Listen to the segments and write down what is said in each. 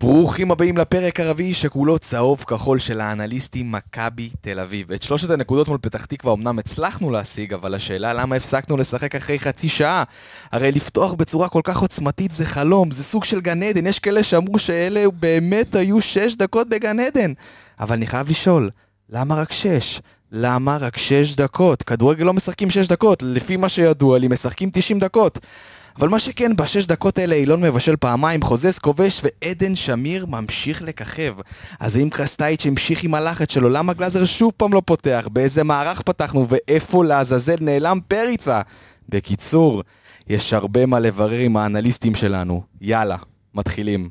ברוכים הבאים לפרק הרביעי שכולו צהוב כחול של האנליסטים מכבי תל אביב. את שלושת הנקודות מול פתח תקווה אמנם הצלחנו להשיג, אבל השאלה למה הפסקנו לשחק אחרי חצי שעה? הרי לפתוח בצורה כל כך עוצמתית זה חלום, זה סוג של גן עדן, יש כאלה שאמרו שאלה באמת היו שש דקות בגן עדן. אבל אני חייב לשאול, למה רק שש? למה רק שש דקות? כדורגל לא משחקים שש דקות, לפי מה שידוע לי משחקים תשעים דקות. אבל מה שכן, בשש דקות האלה אילון מבשל פעמיים, חוזז כובש ועדן שמיר ממשיך לככב. אז האם קרסטייץ' המשיך עם הלחץ שלו? למה גלאזר שוב פעם לא פותח? באיזה מערך פתחנו? ואיפה לעזאזל נעלם פריצה? בקיצור, יש הרבה מה לברר עם האנליסטים שלנו. יאללה, מתחילים.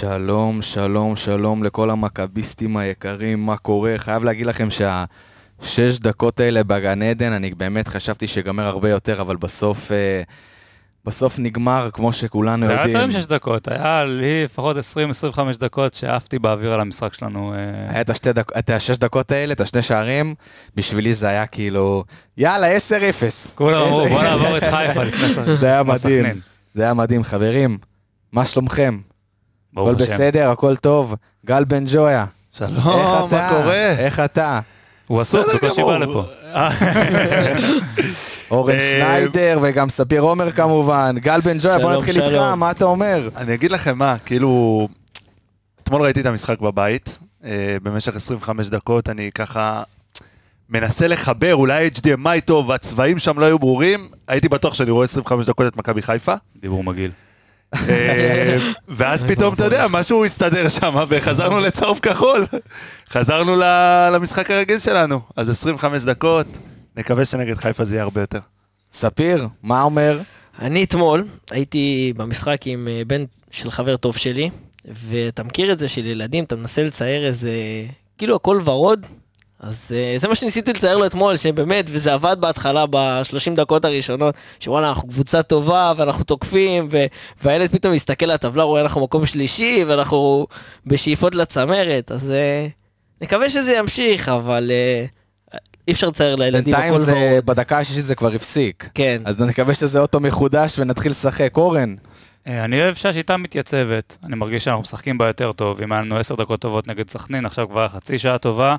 שלום, שלום, שלום לכל המכביסטים היקרים, מה קורה? חייב להגיד לכם שהשש דקות האלה בגן עדן, אני באמת חשבתי שיגמר הרבה יותר, אבל בסוף, אה, בסוף נגמר, כמו שכולנו זה היה יודעים. יותר משש דקות, היה לי לפחות 20-25 דקות שעפתי באוויר על המשחק שלנו. אה, היה את, השתי דק... את השש דקות האלה, את השני שערים, בשבילי זה היה כאילו, יאללה, 10-0. כולם אמרו, בוא נעבור את חיפה לפני סכנין. זה היה מדהים. זה היה מדהים, חברים. מה שלומכם? ברוך הכל. בסדר, הכל טוב. גל בן ג'ויה. איך שלום, אתה? מה קורה? איך אתה? הוא עסוק, בקושי. בא לפה. אורן אה, שניידר וגם ספיר עומר כמובן. גל בן ג'ויה, בוא נתחיל איתך. מה אתה אומר? אני אגיד לכם מה, כאילו, אתמול ראיתי את המשחק בבית, אה, במשך 25 דקות, אני ככה מנסה לחבר, אולי HDMI טוב, הצבעים שם לא היו ברורים, הייתי בטוח שאני רואה 25 דקות את מכבי חיפה, דיבור מגעיל. אה, ואז פתאום, אתה יודע, משהו הסתדר שם, וחזרנו לצהוב כחול, חזרנו ל- למשחק הרגיל שלנו, אז 25 דקות, נקווה שנגד חיפה זה יהיה הרבה יותר. ספיר, מה אומר? אני אתמול הייתי במשחק עם אה, בן של חבר טוב שלי, ואתה מכיר את זה של ילדים, אתה מנסה לצייר איזה, כאילו הכל ורוד, אז אה, זה מה שניסיתי לצייר לו אתמול, שבאמת, וזה עבד בהתחלה ב-30 דקות הראשונות, שוואלה, אנחנו קבוצה טובה, ואנחנו תוקפים, ו- והילד פתאום מסתכל על הטבלה, רואה אנחנו מקום שלישי, ואנחנו בשאיפות לצמרת, אז אה, נקווה שזה ימשיך, אבל אה, אי אפשר לצייר לילדים בינתיים הכל זה, ורוד. בדקה השישית זה כבר הפסיק. כן. אז נקווה שזה אוטו מחודש ונתחיל לשחק. אורן, אני אוהב שהשיטה מתייצבת, אני מרגיש שאנחנו משחקים בה יותר טוב, אם היה לנו 10 דקות טובות נגד סכנין, עכשיו כבר חצי שעה טובה,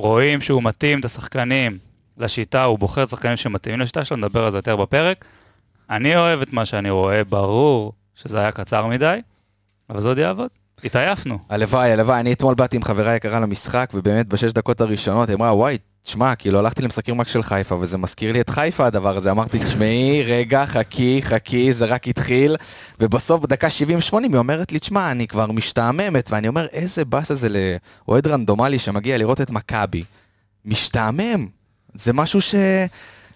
רואים שהוא מתאים את השחקנים לשיטה, הוא בוחר שחקנים שמתאימים לשיטה שלו, נדבר על זה יותר בפרק. אני אוהב את מה שאני רואה, ברור שזה היה קצר מדי, אבל זה עוד יעבוד. התעייפנו. הלוואי, הלוואי, אני אתמול באתי עם חברה יקרה למשחק, ובאמת בשש דקות הראשונות היא אמרה, וואי, תשמע, כאילו הלכתי למשחקים רק של חיפה, וזה מזכיר לי את חיפה הדבר הזה, אמרתי, תשמעי, רגע, חכי, חכי, זה רק התחיל, ובסוף בדקה 70-80 היא אומרת לי, תשמע, אני כבר משתעממת, ואני אומר, איזה באסה זה לאוהד רנדומלי שמגיע לראות את מכבי. משתעמם, זה משהו ש...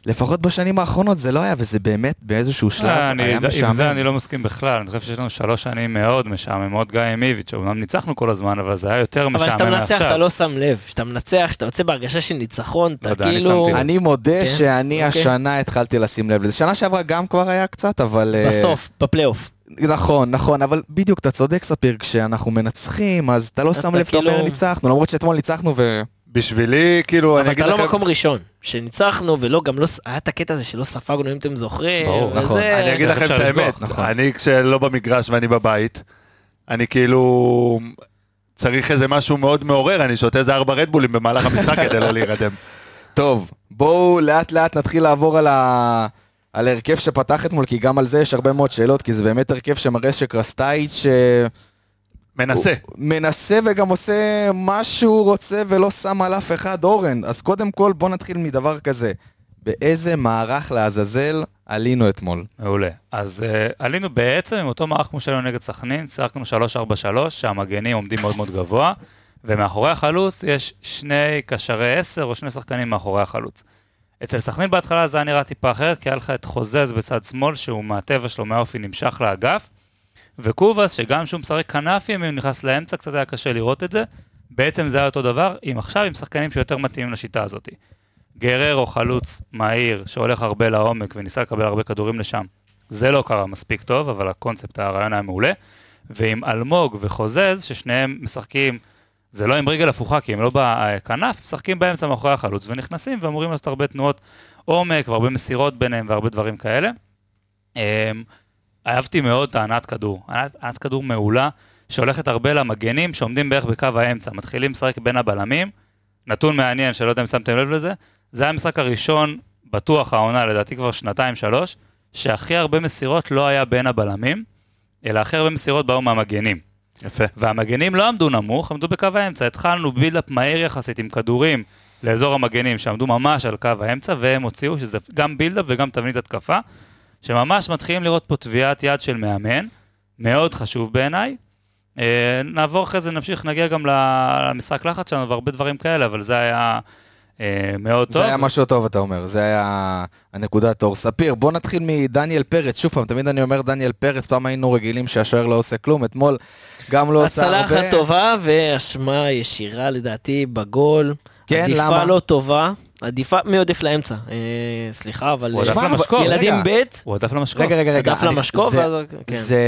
לפחות בשנים האחרונות זה לא היה, וזה באמת באיזשהו שלב אה, אני- היה עם זה משעמם. אני לא מסכים בכלל, אני חושב שיש לנו שלוש שנים מאוד משעממות, גיא עם איביץ', אומנם ניצחנו כל הזמן, אבל זה היה יותר אבל משעמם כשאתה מנצח אתה מעכשיו. לא שם לב, כשאתה מנצח, כשאתה יוצא בהרגשה של ניצחון, לא אתה יודע, אני כאילו... שמתי לב. אני מודה כן, שאני אוקיי. השנה התחלתי לשים לב לזה. שנה שעברה גם כבר היה קצת, אבל... אה, בסוף, בפלייאוף. נכון, נכון, אבל בדיוק, אתה צודק ספיר, כשאנחנו מנצחים, אז אתה לא אתה שם לב, אתה אומר כאילו- ניצחנו, למרות שאתמול ניצחנו ו... בשבילי, כאילו, אני אבל אגיד אתה לכם... לא מקום ראשון. שניצחנו, ולא, גם לא... היה את הקטע הזה שלא ספגנו, אם אתם זוכרים. ברור, וזה- נכון. אני אגיד לכם את האמת, נכון. אני כשלא במגרש ואני בבית, אני כאילו צריך איזה משהו מאוד מעורר, אני שותה איזה ארבע רדבולים במהלך המשחק כדי לא להירדם. טוב, בואו לאט לאט נתחיל לעבור על ה... על ההרכב שפתח אתמול, כי גם על זה יש הרבה מאוד שאלות, כי זה באמת הרכב שמראה שקרסטייץ' אה, מנסה. הוא מנסה וגם עושה מה שהוא רוצה ולא שם על אף אחד אורן. אז קודם כל בוא נתחיל מדבר כזה. באיזה מערך לעזאזל עלינו אתמול? מעולה. אז uh, עלינו בעצם עם אותו מערך כמו שהיינו נגד סכנין, שיחקנו 3-4-3, שהמגנים עומדים מאוד מאוד גבוה, ומאחורי החלוץ יש שני קשרי 10 או שני שחקנים מאחורי החלוץ. אצל סכנין בהתחלה זה היה נראה טיפה אחרת, כי היה לך את חוזז בצד שמאל, שהוא מהטבע שלו מהאופי נמשך לאגף, וקובאס, שגם כשהוא משחק כנף הוא נכנס לאמצע, קצת היה קשה לראות את זה. בעצם זה היה אותו דבר, עם עכשיו עם שחקנים שיותר מתאימים לשיטה הזאת. גררו חלוץ מהיר, שהולך הרבה לעומק וניסה לקבל הרבה כדורים לשם. זה לא קרה מספיק טוב, אבל הקונספט, הרעיון היה מעולה. ועם אלמוג וחוזז, ששניהם משחקים, זה לא עם רגל הפוכה, כי הם לא בכנף, משחקים באמצע מאחורי החלוץ ונכנסים ואמורים לעשות הרבה תנועות עומק והרבה מסירות ביניהם והרבה דברים כאלה. אהבתי מאוד את הענת כדור. הענת כדור מעולה, שהולכת הרבה למגנים שעומדים בערך בקו האמצע. מתחילים לשחק בין הבלמים. נתון מעניין, שלא יודע אם שמתם לב לזה, זה היה המשחק הראשון, בטוח העונה, לדעתי כבר שנתיים-שלוש, שהכי הרבה מסירות לא היה בין הבלמים, אלא הכי הרבה מסירות באו מהמגנים. יפה. והמגנים לא עמדו נמוך, עמדו בקו האמצע. התחלנו בילדאפ מהיר יחסית עם כדורים לאזור המגנים, שעמדו ממש על קו האמצע, והם הוציאו שזה גם בילדאפ וגם תבנית התקפה, שממש מתחילים לראות פה טביעת יד של מאמן, מאוד חשוב בעיניי. אה, נעבור אחרי זה, נמשיך, נגיע גם למשחק לחץ שלנו והרבה דברים כאלה, אבל זה היה אה, מאוד טוב. זה היה משהו טוב, אתה אומר, זה היה הנקודת אור. ספיר, בוא נתחיל מדניאל פרץ, שוב פעם, תמיד אני אומר דניאל פרץ, פעם היינו רגילים שהשוער לא עושה כלום, אתמול גם לא עושה הרבה. הצלחת טובה ואשמה ישירה לדעתי בגול. כן, עדיפה למה? לא טובה. עדיפה, מי עודף לאמצע? אה, סליחה, אבל... הוא עדף שמע, למשקוף. אבל- ילדים רגע. ב', הוא עדף למשקוף. רגע, רגע, רגע. עדף למשקוף, זה- ואז- כן. זה...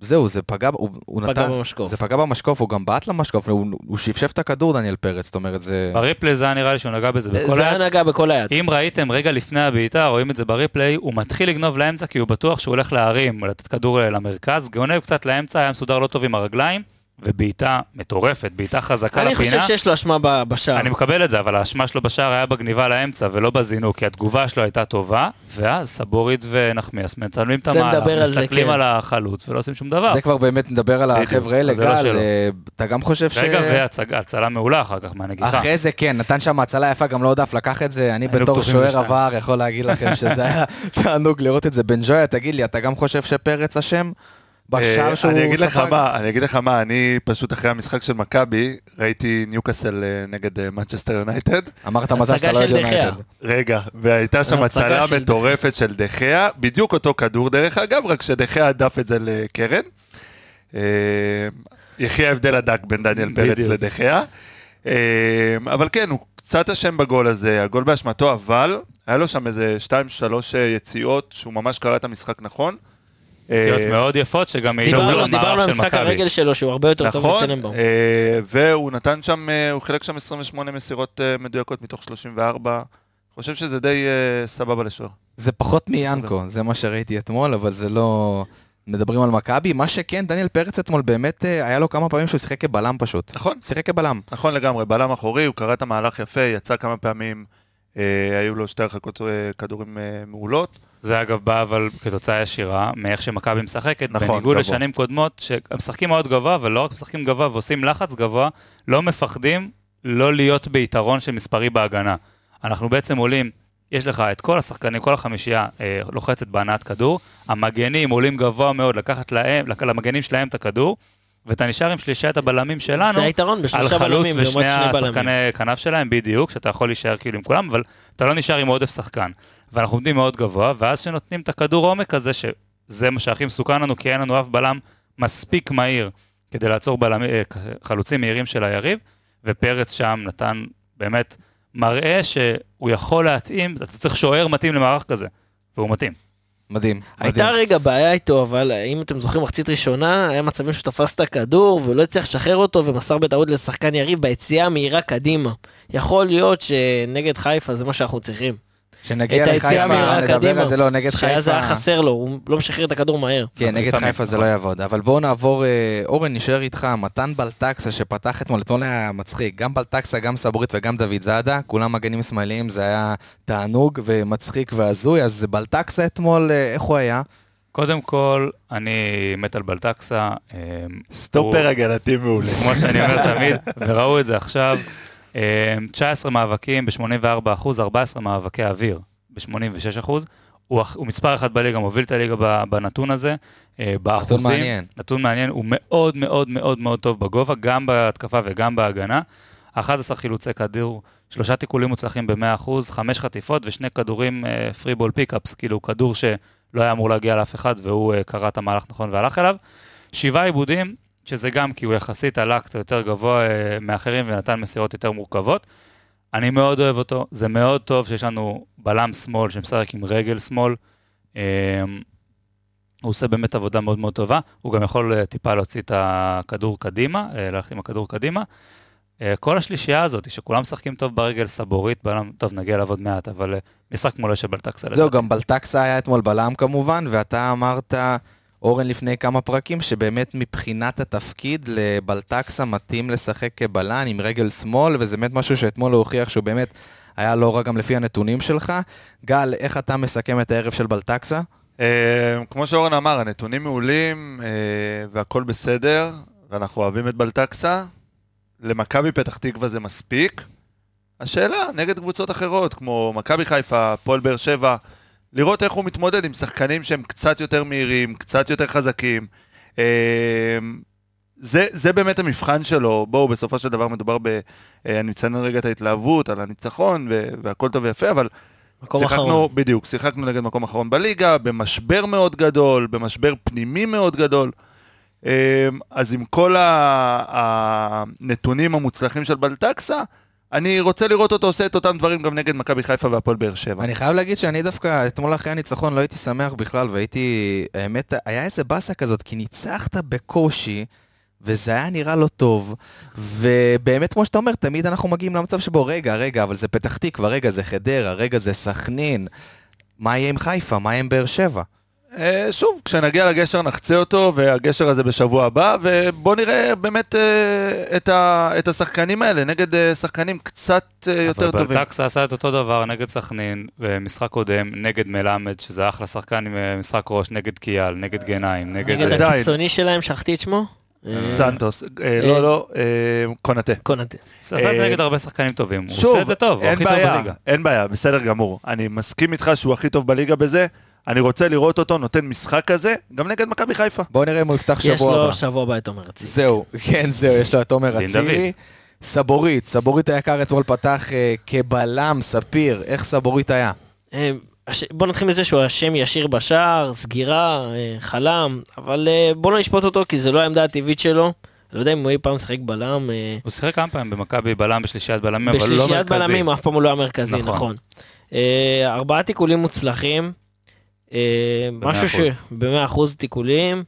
זהו, זה פגע, הוא, הוא פגע נתן, במשקוף. זה פגע במשקוף, הוא גם בעט למשקוף, הוא, הוא שפשף את הכדור, דניאל פרץ, זאת אומרת, זה... בריפלי זה היה נראה לי שהוא נגע בזה בכל זה היד. היה נגע בכל היד. אם ראיתם רגע לפני הבעיטה, רואים את זה בריפליי, הוא מתחיל לגנוב לאמצע כי הוא בטוח שהוא הולך להרים, לתת כדור אה, למרכז, גונב קצת לאמצע, היה מסודר לא טוב עם הרגליים, ובעיטה מטורפת, בעיטה חזקה אני חושב לפינה. שיש לו אשמה בשער. אני מקבל את זה, אבל האשמה שלו בשער היה בגניבה לאמצע ולא בזינוק, כי התגובה שלו הייתה טובה, ואז סבורית ונחמיאס מצלמים את המהלך, נדבר על זה, מסתכלים כן. על החלוץ ולא עושים שום דבר. זה כבר באמת נדבר על החבר'ה האלה, לא גל. אה, אתה גם חושב ש... רגע, והצלה מעולה אחר כך מהנגיחה. אחרי זה כן, נתן שם הצלה יפה, גם לא הודף לקח את זה, אני בתור שוער עבר יכול להגיד לכם שזה היה תענוג לראות את זה. בן ג'ויה, תגיד לי, אתה גם חושב שפרץ אשם? בשער אה, שהוא אני אגיד לך ספג? מה, אני אגיד לך מה, אני פשוט אחרי המשחק של מכבי, ראיתי ניוקאסל אה, נגד אה, מנצ'סטר יונייטד. אמרת מזל שאתה לא יודע. יונייטד. רגע, והייתה שם הצלה מטורפת של דה חאה, בדיוק אותו כדור דרך אגב, רק שדה חאה הדף את זה לקרן. אה, יחי ההבדל הדק בין דניאל פרץ. לדחיה. אה, אבל כן, הוא קצת אשם בגול הזה, הגול באשמתו, אבל היה לו שם איזה 2-3 יציאות שהוא ממש קרא את המשחק נכון. יציאות אה, מאוד יפות שגם העידו דיברנו על דיברנו על המערך של משחק מכבי. הרגל שלו, שהוא הרבה יותר טוב נכון, מטננבאום. אה, והוא נתן שם, אה, הוא חילק שם 28 מסירות מדויקות מתוך 34. חושב שזה די סבבה לשוער. זה פחות מיאנקו, זה מה שראיתי אתמול, אבל זה לא... מדברים על מכבי, מה שכן, דניאל פרץ אתמול באמת, היה לו כמה פעמים שהוא שיחק כבלם פשוט. נכון, שיחק כבלם. נכון לגמרי, בלם אחורי, הוא קרא את המהלך יפה, יצא כמה פעמים, אה, היו לו שתי הרחקות אה, כדורים אה, מעולות. זה אגב בא אבל כתוצאה ישירה מאיך שמכבי משחקת, נכון, בניגוד גבוה. לשנים קודמות, שהם משחקים מאוד גבוה, ולא רק משחקים גבוה ועושים לחץ גבוה, לא מפחדים לא להיות ביתרון של מספרי בהגנה. אנחנו בעצם עולים, יש לך את כל השחקנים, כל החמישייה אה, לוחצת בהנעת כדור, המגנים עולים גבוה מאוד לקחת להם, למגנים שלהם את הכדור, ואתה נשאר עם שלישיית הבלמים שלנו, זה היתרון בשלושה בלמים ושני. השחקני כנף שלהם, בדיוק, שאתה יכול להישאר כאילו עם כולם, אבל אתה לא נשאר עם עודף שחקן. ואנחנו עומדים מאוד גבוה, ואז שנותנים את הכדור עומק הזה, שזה מה שהכי מסוכן לנו, כי אין לנו אף בלם מספיק מהיר כדי לעצור בלמ... אה, חלוצים מהירים של היריב, ופרץ שם נתן באמת מראה שהוא יכול להתאים, אתה צריך שוער מתאים למערך כזה, והוא מתאים. מדהים. הייתה מדהים. רגע בעיה איתו, אבל אם אתם זוכרים מחצית ראשונה, היה מצבים שהוא תפס את הכדור ולא הצליח לשחרר אותו ומסר בטעות לשחקן יריב ביציאה המהירה קדימה. יכול להיות שנגד חיפה זה מה שאנחנו צריכים. כשנגיע לחיפה, נדבר. על זה, לא, נגד שאז היה חיפה. חסר לו, הוא לא משחרר את הכדור מהר. כן, נגד חיפה זה. לא יעבוד. אבל בואו נעבור, אה, אורן, נשאר איתך. מתן בלטקסה שפתח אתמול, אתמול היה מצחיק. גם בלטקסה, גם סבורית וגם דוד זאדה, כולם מגנים שמאליים, זה היה תענוג ומצחיק והזוי. אז בלטקסה אתמול, אה, איך הוא היה? קודם כל, אני מת על בלטקסה. אה, סטופר הגנתי מעולה. כמו שאני אומר תמיד, וראו את זה עכשיו, 19 מאבקים ב-84 אחוז, 14 מאבקי אוויר ב-86 אחוז. הוא, הוא מספר אחת בליגה, מוביל את הליגה בנתון הזה, אה, באחוזים. מעניין. נתון מעניין, הוא מאוד מאוד מאוד מאוד טוב בגובה, גם בהתקפה וגם בהגנה. 11 חילוצי כדור, שלושה תיקולים מוצלחים ב-100%, חמש חטיפות ושני כדורים פרי בול פיקאפס, כאילו כדור שלא היה אמור להגיע לאף אחד והוא אה, קרא את המהלך נכון והלך אליו. שבעה עיבודים, שזה גם כי הוא יחסית עלה קצת יותר גבוה אה, מאחרים ונתן מסירות יותר מורכבות. אני מאוד אוהב אותו, זה מאוד טוב שיש לנו בלם שמאל שמשחק עם רגל שמאל. אה, הוא עושה באמת עבודה מאוד מאוד טובה, הוא גם יכול אה, טיפה להוציא את הכדור קדימה, ללכת עם הכדור קדימה. כל השלישייה הזאת, שכולם משחקים טוב ברגל סבורית, בלם, טוב, נגיע עוד מעט, אבל משחק מולה של בלטקסה. זהו, גם בלטקסה היה אתמול בלם כמובן, ואתה אמרת, אורן, לפני כמה פרקים, שבאמת מבחינת התפקיד לבלטקסה מתאים לשחק כבלם עם רגל שמאל, וזה באמת משהו שאתמול הוא הוכיח שהוא באמת היה לא רע גם לפי הנתונים שלך. גל, איך אתה מסכם את הערב של בלטקסה? אה, כמו שאורן אמר, הנתונים מעולים אה, והכל בסדר, ואנחנו אוהבים את בלטקסה. למכבי פתח תקווה זה מספיק. השאלה, נגד קבוצות אחרות, כמו מכבי חיפה, הפועל באר שבע, לראות איך הוא מתמודד עם שחקנים שהם קצת יותר מהירים, קצת יותר חזקים. אה, זה, זה באמת המבחן שלו. בואו, בסופו של דבר מדובר ב... אה, אני מציין רגע את ההתלהבות על הניצחון, והכל טוב ויפה, אבל מקום שיחקנו, אחרון. בדיוק, שיחקנו נגד מקום אחרון בליגה, במשבר מאוד גדול, במשבר פנימי מאוד גדול. אמ, אז עם כל הנתונים המוצלחים של בלטקסה, אני רוצה לראות אותו עושה את אותם דברים גם נגד מכבי חיפה והפועל באר שבע. אני חייב להגיד שאני דווקא, אתמול אחרי הניצחון לא הייתי שמח בכלל, והייתי, האמת, היה איזה באסה כזאת, כי ניצחת בקושי, וזה היה נראה לא טוב, ובאמת, כמו שאתה אומר, תמיד אנחנו מגיעים למצב שבו, רגע, רגע, אבל זה פתח תקווה, רגע, זה חדרה, רגע, זה סכנין. מה יהיה עם חיפה? מה יהיה עם באר שבע? אה, שוב, כשנגיע לגשר נחצה אותו, והגשר הזה בשבוע הבא, ובואו נראה באמת אה, את, ה, את השחקנים האלה, נגד אה, שחקנים קצת יותר אבל טובים. בלטקסה עשה את אותו דבר נגד סכנין, במשחק קודם, נגד מלמד, שזה אחלה שחקן עם משחק ראש, נגד קיאל, נגד גנאים, נגד... נגד. הקיצוני שלהם, שכחתי את שמו? סנטוס, לא, לא, קונאטה. קונאטה. עשה אה, נגד הרבה שחקנים טובים, הוא עושה את זה טוב, הוא אין הכי טוב בליגה. אין בעיה, בסדר גמור. אני מסכים איתך שהוא הכי טוב בליגה בזה. אני רוצה לראות אותו נותן משחק כזה, גם נגד מכבי חיפה. בואו נראה אם הוא יפתח יש שבוע הבא. לו שבוע הבא את עומר אצילי. זהו, כן, זהו, יש לו את עומר אצילי. סבורית, סבורית היקר אתמול פתח אה, כבלם, ספיר, איך סבורית היה? אה, הש- בוא נתחיל מזה שהוא אשם ישיר בשער, סגירה, אה, חלם, אבל אה, בוא לא נשפוט אותו כי זה לא העמדה הטבעית שלו. לא יודע אם הוא אי פעם שיחק בלם. אה, הוא שיחק כמה פעמים במכבי בלם בשלישיית בלמים, אבל לא מרכזי. בשלישיית בלמים אף פעם הוא לא היה מרכזי, נכון. נכון. אה, ארבעה תיקולים מוצלחים. אה, משהו ש... אחוז. במאה אחוז תיקולים.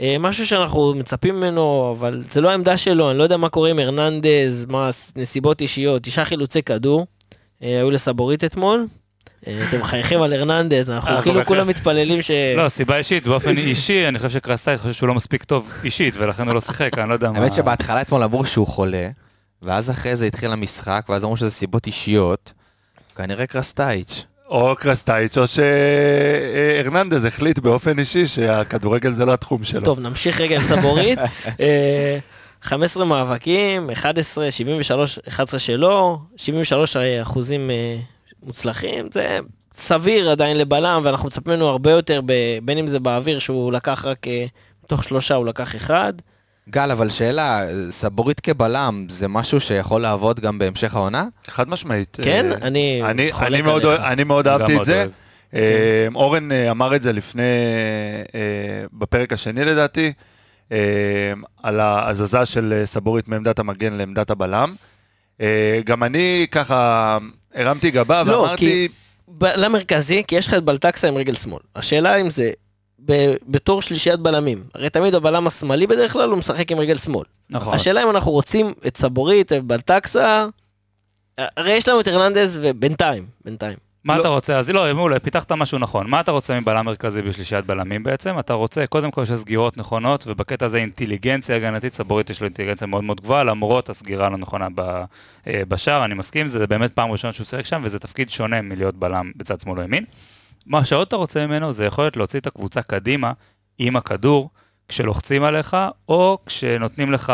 אה, משהו שאנחנו מצפים ממנו, אבל זה לא העמדה שלו, אני לא יודע מה קורה עם הרננדז, מה נסיבות אישיות, תשעה חילוצי כדור, אה, היו לסבורית אתמול. אתם מחייכים על הרננדז, אנחנו כאילו. כולם מתפללים ש... לא, סיבה אישית, באופן אישי, אני חושב שקרסטייט חושב שהוא לא מספיק טוב אישית, ולכן הוא לא שיחק, אני לא יודע מה... האמת שבהתחלה אתמול אמרו שהוא חולה, ואז אחרי זה התחיל המשחק, ואז אמרו שזה סיבות אישיות. כנראה קרסטייץ'. או קרסטייץ', או שהרננדז החליט באופן אישי שהכדורגל זה לא התחום שלו. טוב, נמשיך רגע עם סבורית. אה, 15 מאבקים, 11, 73, 11 שלו, 73 אחוזים אה, מוצלחים, זה סביר עדיין לבלם, ואנחנו מצפים ממנו הרבה יותר, ב- בין אם זה באוויר שהוא לקח רק, אה, מתוך שלושה הוא לקח אחד. גל, אבל שאלה, סבורית כבלם, זה משהו שיכול לעבוד גם בהמשך העונה? חד משמעית. כן, אה, אני אני, חולק אני, מאוד, עליך. אני מאוד אהבתי את זה. אה, אורן אה, אמר את זה לפני, אה, בפרק השני לדעתי, אה, על ההזזה של אה, סבורית מעמדת המגן לעמדת הבלם. אה, גם אני ככה הרמתי גבה לא, ואמרתי, כי- בלם מרכזי, כי יש לך את בלטקסה עם רגל שמאל. השאלה אם זה ב- בתור שלישיית בלמים. הרי תמיד הבלם השמאלי בדרך כלל הוא משחק עם רגל שמאל. נכון. השאלה אם אנחנו רוצים את סבורית, את בלטקסה, הרי יש לנו את הרננדז ובינתיים, בינתיים. מה לא. אתה רוצה? אז לא, מעולה, פיתחת משהו נכון. מה אתה רוצה מבלם מרכזי בשלישיית בלמים בעצם? אתה רוצה, קודם כל שסגירות נכונות, ובקטע הזה אינטליגנציה הגנתית, סבורית יש לו אינטליגנציה מאוד מאוד גבוהה, למרות הסגירה הלא נכונה ב- אה, בשער, אני מסכים, זה באמת פעם ראשונה שהוא שיחק שם, וזה תפקיד שונה מלהיות בלם בצד שמאל או ימין. מה שעוד אתה רוצה ממנו, זה יכולת להוציא את הקבוצה קדימה עם הכדור, כשלוחצים עליך, או כשנותנים לך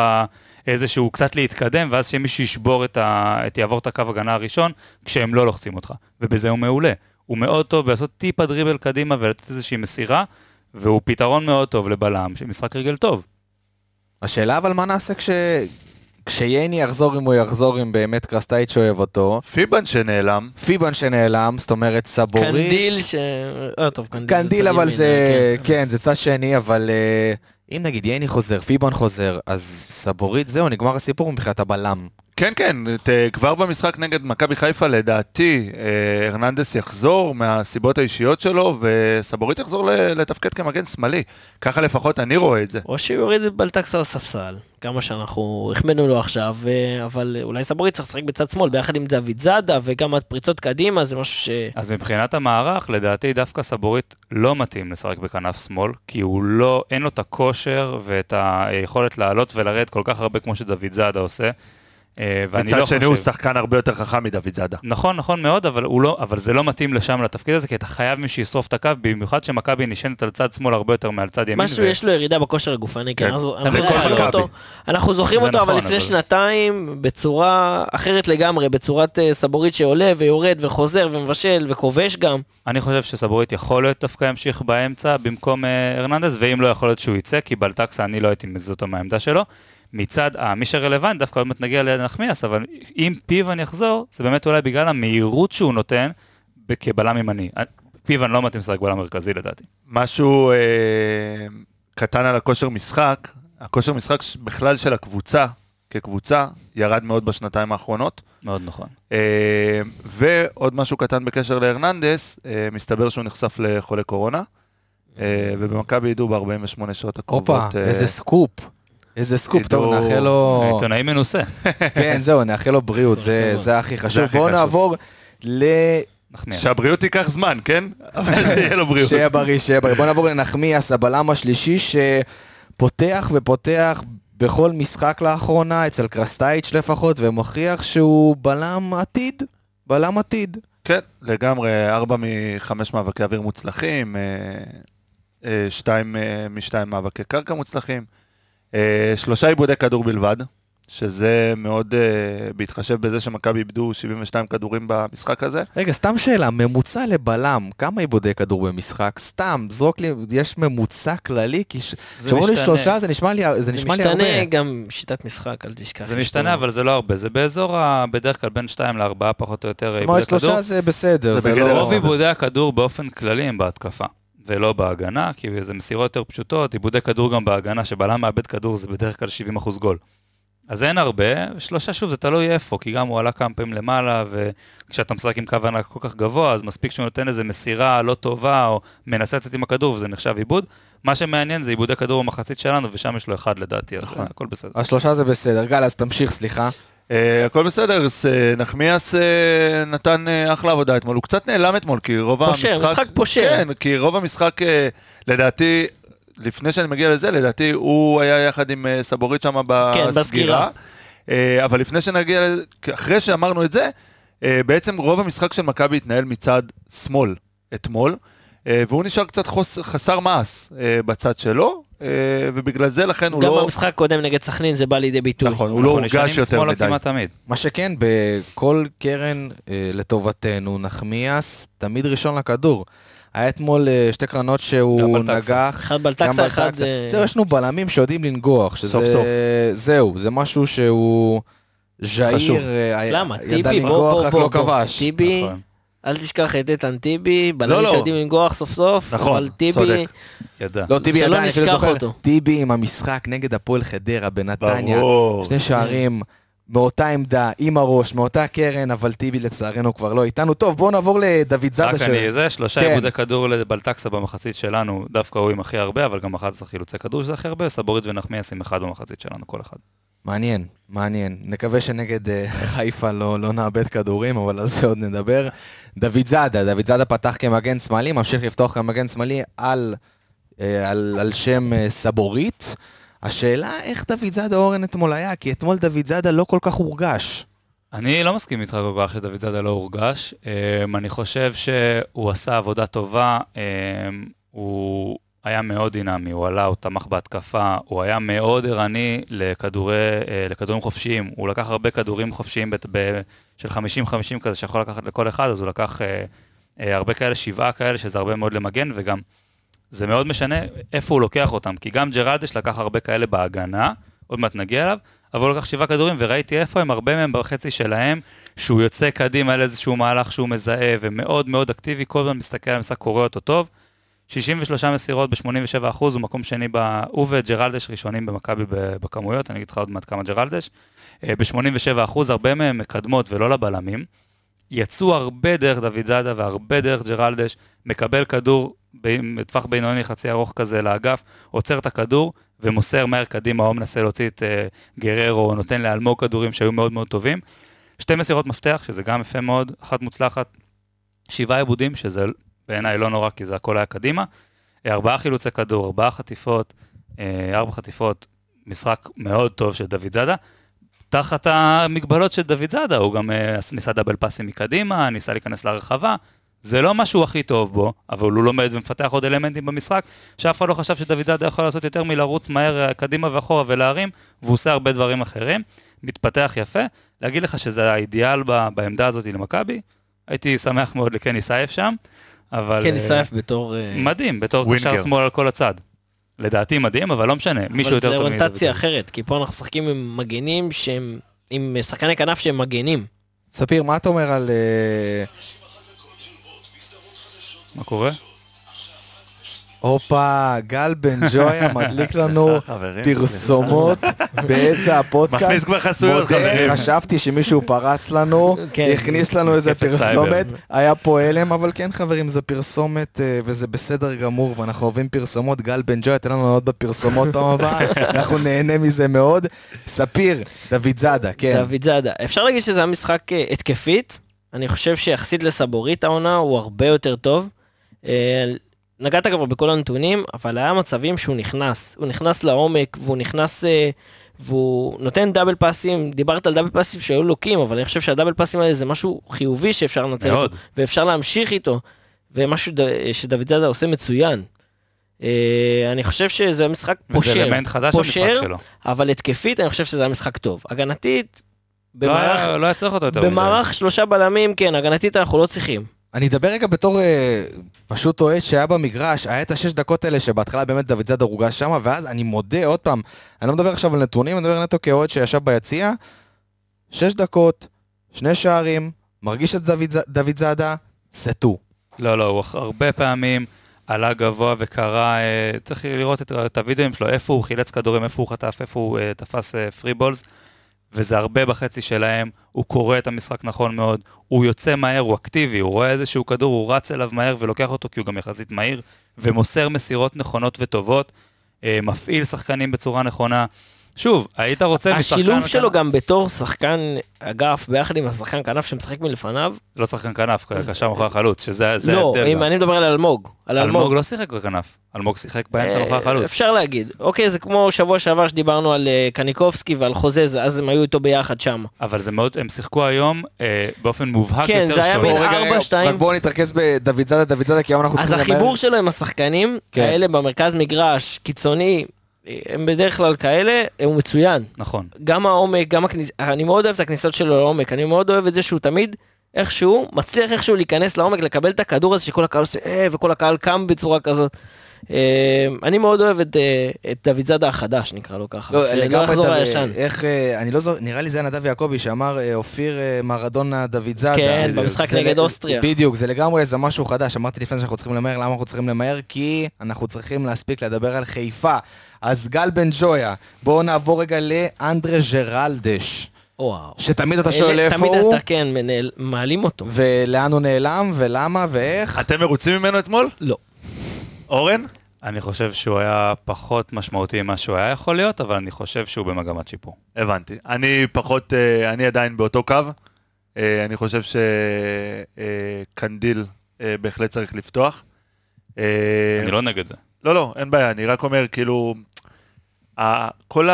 איזשהו קצת להתקדם, ואז שמישהו ישבור את ה... את יעבור את הקו הגנה הראשון, כשהם לא לוחצים אותך. ובזה הוא מעולה. הוא מאוד טוב בלעשות טיפה דריבל קדימה ולתת איזושהי מסירה, והוא פתרון מאוד טוב לבלם, של משחק רגל טוב. השאלה אבל מה נעשה כש... כשייני יחזור אם הוא יחזור אם באמת קרסטייץ' אוהב אותו. פיבן שנעלם, פיבן שנעלם, זאת אומרת סבורית. קנדיל ש... אה, טוב, קנדיל. קנדיל אבל זה, כן. כן, זה צד שני, אבל אה, אם נגיד ייני חוזר, פיבון חוזר, אז סבורית זהו, נגמר הסיפור מבחינת הבלם. כן, כן, ת, כבר במשחק נגד מכבי חיפה, לדעתי, אה, הרננדס יחזור מהסיבות האישיות שלו, וסבורית יחזור ל- לתפקד כמגן שמאלי. ככה לפחות אני רואה את זה. או שהוא יוריד את בלטקסה על הספסל, כמה שאנחנו החמאנו לו עכשיו, אה, אבל אולי סבורית צריך לשחק בצד שמאל, ביחד עם דוידזאדה וכמה פריצות קדימה, זה משהו ש... אז מבחינת המערך, לדעתי דווקא סבורית לא מתאים לשחק בכנף שמאל, כי הוא לא, אין לו את הכושר ואת היכולת לעלות ולרדת כל כך הרבה כמו שדוד זאדה עושה. אה, מצד לא שני חושב... הוא שחקן הרבה יותר חכם מדוד זאדה. נכון, נכון מאוד, אבל, לא, אבל זה לא מתאים לשם לתפקיד הזה, כי אתה חייב מי שישרוף את הקו, במיוחד שמכבי נשענת על צד שמאל הרבה יותר מעל צד ימין. משהו, יש לו ירידה בכושר הגופני, כי כן. אנחנו אנחנו. אותו, אנחנו זוכרים אותו, אבל נכון, לפני אבל- שנתיים, בצורה אחרת לגמרי, בצורת אה, סבורית שעולה ויורד וחוזר ומבשל וכובש גם. אני חושב שסבורית יכול להיות דווקא ימשיך באמצע במקום אה, הרננדז, ואם לא יכול להיות שהוא יצא, כי בלטקסה אני לא הייתי מזיז אותו מהעמדה שלו. מצד אה, מי שרלוונטי, דווקא עוד מעט נגיע לנחמיאס, אבל אם פיוון יחזור, זה באמת אולי בגלל המהירות שהוא נותן כבלם ימני. אה, פיוון לא מתאים לשחק בלם מרכזי לדעתי. משהו אה, קטן על הכושר משחק, הכושר משחק בכלל של הקבוצה, כקבוצה, ירד מאוד בשנתיים האחרונות. מאוד נכון. אה, ועוד משהו קטן בקשר להרננדס, אה, מסתבר שהוא נחשף לחולה קורונה, אה, ובמכבי ידעו ב-48 שעות הקרובות. הופה, אה, איזה סקופ. איזה סקופ, טוב, נאחל לו... עיתונאי מנוסה. כן, זהו, נאחל לו בריאות, זה הכי חשוב. בואו. נעבור ל... נחמיאס. שהבריאות תיקח זמן, כן? אבל שיהיה לו בריאות. שיהיה בריא, שיהיה בריא. בוא נעבור לנחמיאס, הבלם השלישי שפותח ופותח בכל משחק לאחרונה, אצל קרסטייץ' לפחות, ומוכיח שהוא בלם עתיד. בלם עתיד. כן, לגמרי, ארבע מחמש מאבקי אוויר מוצלחים, אה, אה, שתיים אה, משתיים מאבקי קרקע מוצלחים, שלושה עיבודי כדור בלבד, שזה מאוד אה, בהתחשב בזה שמכבי איבדו 72 כדורים במשחק הזה. רגע, סתם שאלה, ממוצע לבלם, כמה עיבודי כדור במשחק? סתם, זרוק לי, יש ממוצע כללי? כי ש- זה כשאומרים לי משתנה. שלושה זה נשמע לי, זה זה נשמע לי הרבה. משתנה גם שיטת משחק, אל תשכח. זה משתנה, פה- אבל זה לא הרבה. זה באזור, ה- בדרך כלל בין 2 ל-4 פחות או יותר זאת עיבודי אומרת, כדור. שלושה זה בסדר, זה זה לא... רוב עיבודי הכדור באופן כללי הם בהתקפה, ולא בהגנה, כי זה מסירות יותר פשוטות, עיבודי כדור גם בהגנה, שבלם מאבד כדור זה בדרך כלל 70% גול. אז אין הרבה, שלושה שוב זה תלוי איפה, כי גם הוא עלה כמה פעמים למעלה, וכשאתה משחק עם קו ענק כל כך גבוה, אז מספיק שהוא נותן איזה מסירה לא טובה, או מנסה לצאת עם הכדור, וזה נחשב עיבוד. מה שמעניין זה עיבודי כדור במחצית שלנו, ושם יש לו אחד לדעתי, אז הכל בסדר. השלושה זה בסדר. גל, אז תמשיך, סליחה. אה, הכל בסדר, אה, נחמיאס אה, נתן אחלה עבודה אתמול, הוא קצת נעלם אתמול, כי רוב פושר, המשחק... משחק פושר. כן, כי רוב המשחק, לדעתי, לפני שאני מגיע לזה, לדעתי הוא היה יחד עם סבורית שם כן, בסגירה. בסגירה. אה, אבל לפני שנגיע אחרי שאמרנו את זה, בעצם רוב המשחק של מכבי התנהל מצד שמאל אתמול, והוא נשאר קצת חוס, חסר מעש אה, בצד שלו, אה, ובגלל זה לכן הוא גם לא... במשחק הקודם נגד סכנין זה בא לידי ביטוי. נכון, הוא לא הורגש יותר מדי. תמיד. מה שכן, בכל קרן אה, לטובתנו, נחמיאס תמיד ראשון לכדור. היה אתמול אה, שתי קרנות שהוא גם. נגח. אחד גם בלטקסה, אחד. זהו, יש לנו בלמים שיודעים לנגוח, שזה... סוף סוף. זהו, זה משהו שהוא... ז'איר אה? ידע לנגוח, רק לא. כבש. טיבי, נכון. אל תשכח את איתן טיבי, לא, בלמים לא. שיודעים לנגוח סוף סוף, נכון, אבל טיבי, צודק. ידע. לא, טיבי שלא אפילו נשכח זוכר, אותו. טיבי עם המשחק נגד הפועל חדרה בנתניה. ברור. שני שערים מאותה עמדה, עם הראש, מאותה קרן, אבל טיבי לצערנו כבר לא איתנו. טוב, בואו נעבור לדוד זאדה. רק ש- אני, זה שלושה כן. עיבודי כדור לבלטקסה במחצית שלנו, דווקא הוא עם הכי הרבה, אבל גם 11 חילוצי כדור שזה הכי הרבה, סבורית ונחמיאס עם אחד במחצית שלנו, כל אחד. מעניין, מעניין. נקווה שנגד אה, חיפה לא, לא נאבד כדורים, אבל על זה עוד נדבר. דוד זאדה, דוד זאדה פתח כמגן שמאלי, ממשיך לפתוח כמגן שמאלי על, אה, על, על שם אה, סבורית. השאלה איך דוד זאדה אורן אתמול היה, כי אתמול דוד זאדה לא כל כך הורגש. אני לא מסכים איתך כל כך שדוד זאדה לא הורגש. אמ, אני חושב שהוא עשה עבודה טובה, אמ, הוא היה מאוד דינמי, הוא עלה, הוא תמך בהתקפה, הוא היה מאוד ערני לכדורי, אה, לכדורים חופשיים. הוא לקח הרבה כדורים חופשיים בת- ב- של 50-50 כזה שיכול לקחת לכל אחד, אז הוא לקח אה, אה, הרבה כאלה, שבעה כאלה, שזה הרבה מאוד למגן, וגם זה מאוד משנה איפה הוא לוקח אותם, כי גם ג'רלדש לקח הרבה כאלה בהגנה, עוד מעט נגיע אליו, אבל הוא לקח שבעה כדורים, וראיתי איפה הם, הרבה מהם בחצי שלהם, שהוא יוצא קדימה על איזשהו מהלך שהוא מזהה, ומאוד מאוד אקטיבי, כל הזמן מסתכל על המשחק, קורא אותו טוב. 63 מסירות ב-87 אחוז, הוא מקום שני, ב... הוא וג'רלדש ראשונים במכבי בכמויות, אני אגיד לך עוד מעט כמה ג'רלדש. ב-87 אחוז, הרבה מהם מקדמות ולא לבלמים. יצאו הרבה דרך דוד זאדה והרבה דרך ג'רלדש, מקבל כדור בטווח בינוני חצי ארוך כזה לאגף, עוצר את הכדור ומוסר מהר קדימה, או מנסה להוציא את uh, גררו, או נותן לאלמוג כדורים שהיו מאוד מאוד טובים. שתי מסירות מפתח, שזה גם יפה מאוד, אחת מוצלחת, שבעה עיבודים, שזה בעיניי לא נורא, כי זה הכל היה קדימה. אה, ארבעה חילוצי כדור, ארבעה חטיפות, אה, ארבע חטיפות, משחק מאוד טוב של דוד זאדה. תחת המגבלות של דוד זאדה, הוא גם אה, ניסה דאבל פאסים מקדימה, ניסה להיכנס לרחבה. זה לא מה שהוא הכי טוב בו, אבל הוא לומד ומפתח עוד אלמנטים במשחק, שאף אחד לא חשב שדוד זאדה יכול לעשות יותר מלרוץ מהר קדימה ואחורה ולהרים, והוא עושה הרבה דברים אחרים. מתפתח יפה. להגיד לך שזה האידיאל בעמדה הזאת למכבי, הייתי שמח מאוד לקני סייף שם, אבל... קני אה, סייף בתור... אה, מדהים, בתור. קשר שמאל על כל הצד. לדעתי מדהים, אבל לא משנה, מישהו יותר אבל טוב זה מדוד אוריינטציה זאדה. אחרת, כי פה אנחנו משחקים עם מגנים שהם... עם שחקני כנף שהם מגנים. ספיר, מה אתה אומר על... אה, מה קורה? הופה, גל בן ג'ויה מדליק לנו פרסומות באמצע הפודקאסט. מכניס כבר חסויות, חברים. חשבתי שמישהו פרץ לנו, כן. הכניס לנו איזה פרסומת. היה פה הלם, אבל כן חברים, זה פרסומת אה, וזה בסדר גמור, ואנחנו אוהבים פרסומות. גל בן ג'ויה, תן לנו עוד בפרסומות פעם הבאה, אנחנו נהנה מזה מאוד. ספיר, דוד זאדה, כן. דוד זאדה. אפשר להגיד שזה היה משחק אה, התקפית. אני חושב שיחסית לסבורית העונה הוא הרבה יותר טוב. נגעת כבר בכל הנתונים, אבל היה מצבים שהוא נכנס. הוא נכנס לעומק, והוא נכנס... אה, והוא נותן דאבל פאסים, דיברת על דאבל פאסים שהיו לוקים, אבל אני חושב שהדאבל פאסים האלה זה משהו חיובי שאפשר לנצל מאוד. אותו, ואפשר להמשיך איתו, ומשהו ד- שדוד זאדה עושה מצוין. אה, אני חושב שזה משחק וזה פושר, אלמנט חדש פושר, שלו. אבל התקפית אני חושב שזה היה משחק טוב. הגנתית, לא במערך, לא היה צריך אותו יותר. במערך שלושה בלמים, כן, הגנתית אנחנו לא צריכים. אני אדבר רגע בתור אה, פשוט אוהד שהיה במגרש, היה את השש דקות האלה שבהתחלה באמת דוד זאדה הורגש שם, ואז אני מודה עוד פעם, אני לא מדבר עכשיו על נתונים, אני מדבר נטו כאוהד שישב ביציע, שש דקות, שני שערים, מרגיש את דוד, דוד זאדה, סטו. לא, לא, הוא הרבה פעמים עלה גבוה וקרא, אה, צריך לראות את, את הוידאוים שלו, איפה הוא חילץ כדורים, איפה הוא חטף, איפה הוא אה, תפס אה, פרי בולס, וזה הרבה בחצי שלהם, הוא קורא את המשחק נכון מאוד, הוא יוצא מהר, הוא אקטיבי, הוא רואה איזשהו כדור, הוא רץ אליו מהר ולוקח אותו כי הוא גם יחסית מהיר, ומוסר מסירות נכונות וטובות, אה, מפעיל שחקנים בצורה נכונה. שוב, היית רוצה משחקן... השילוב שלו גם בתור שחקן אגף, ביחד עם השחקן כנף שמשחק מלפניו, לא שחקן כנף, קשר מאחורי החלוץ, שזה זה לא, ההבדל אם גם. אני מדבר על אלמוג, על אלמוג אלמוג. לא שיחק בכנף, אלמוג שיחק באמצע אה, מאחורי החלוץ. אפשר להגיד. אוקיי, זה כמו שבוע שעבר שדיברנו על אה, קניקובסקי ועל חוזז, אז הם היו איתו ביחד שם. אבל זה מאוד, הם שיחקו היום אה, באופן מובהק כן, יותר זה היה שונה. בין בואו רגע, ארבע, רגע, שתיים. רק בואו נתרכז בדוד זאדה, דוד זאדה, כי היום אנחנו אז צריכים למהר. החיבור שלו עם השחקנים, כן. האלה במרכז מגרש, קיצוני, הם בדרך כלל כאלה, הוא מצוין. נכון. גם העומק, גם הכניסה, אני מאוד אוהב את הכניסות שלו לעומק, אני מאוד אוהב את זה שהוא תמיד איכשהו, מצליח איכשהו להיכנס לעומק, לקבל את הכדור הזה שכל הקהל עושה אה, וכל הקהל קם בצורה כזאת. אה, אני מאוד אוהב את, אה, את דוד זאדה החדש, נקרא לו ככה, לא, שלא לגמרי, יחזור לישן. איך, אה, אני לא זוכר, נראה לי זה היה נדב יעקבי שאמר אה, אופיר אה, מרדונה דוד זאדה. כן. במשחק זה- נגד אוסטריה. בדיוק, זה לגמרי איזה משהו חדש. אמרתי לפני שאנחנו צריכים למהר, למה אנחנו צריכים למהר? כי אנחנו צריכים להספיק לדבר על חיפה. אז גל בן ג'ויה, בואו נעבור רגע לאנדרה ג'רלדש, וואו. שתמיד אתה שואל איפה תמיד הוא, אתה כן, מנהל- מעלים אותו. ולאן הוא נעלם, ולמה, ואיך. אתם מרוצים ממנו אתמול? לא. אורן? אני חושב שהוא היה פחות משמעותי ממה שהוא היה יכול להיות, אבל אני חושב שהוא במגמת שיפור. הבנתי. אני פחות, אה, אני עדיין באותו קו. אה, אני חושב שקנדיל בהחלט צריך לפתוח. אה, אני לא נגד זה. לא, לא, אין בעיה, אני רק אומר, כאילו, כל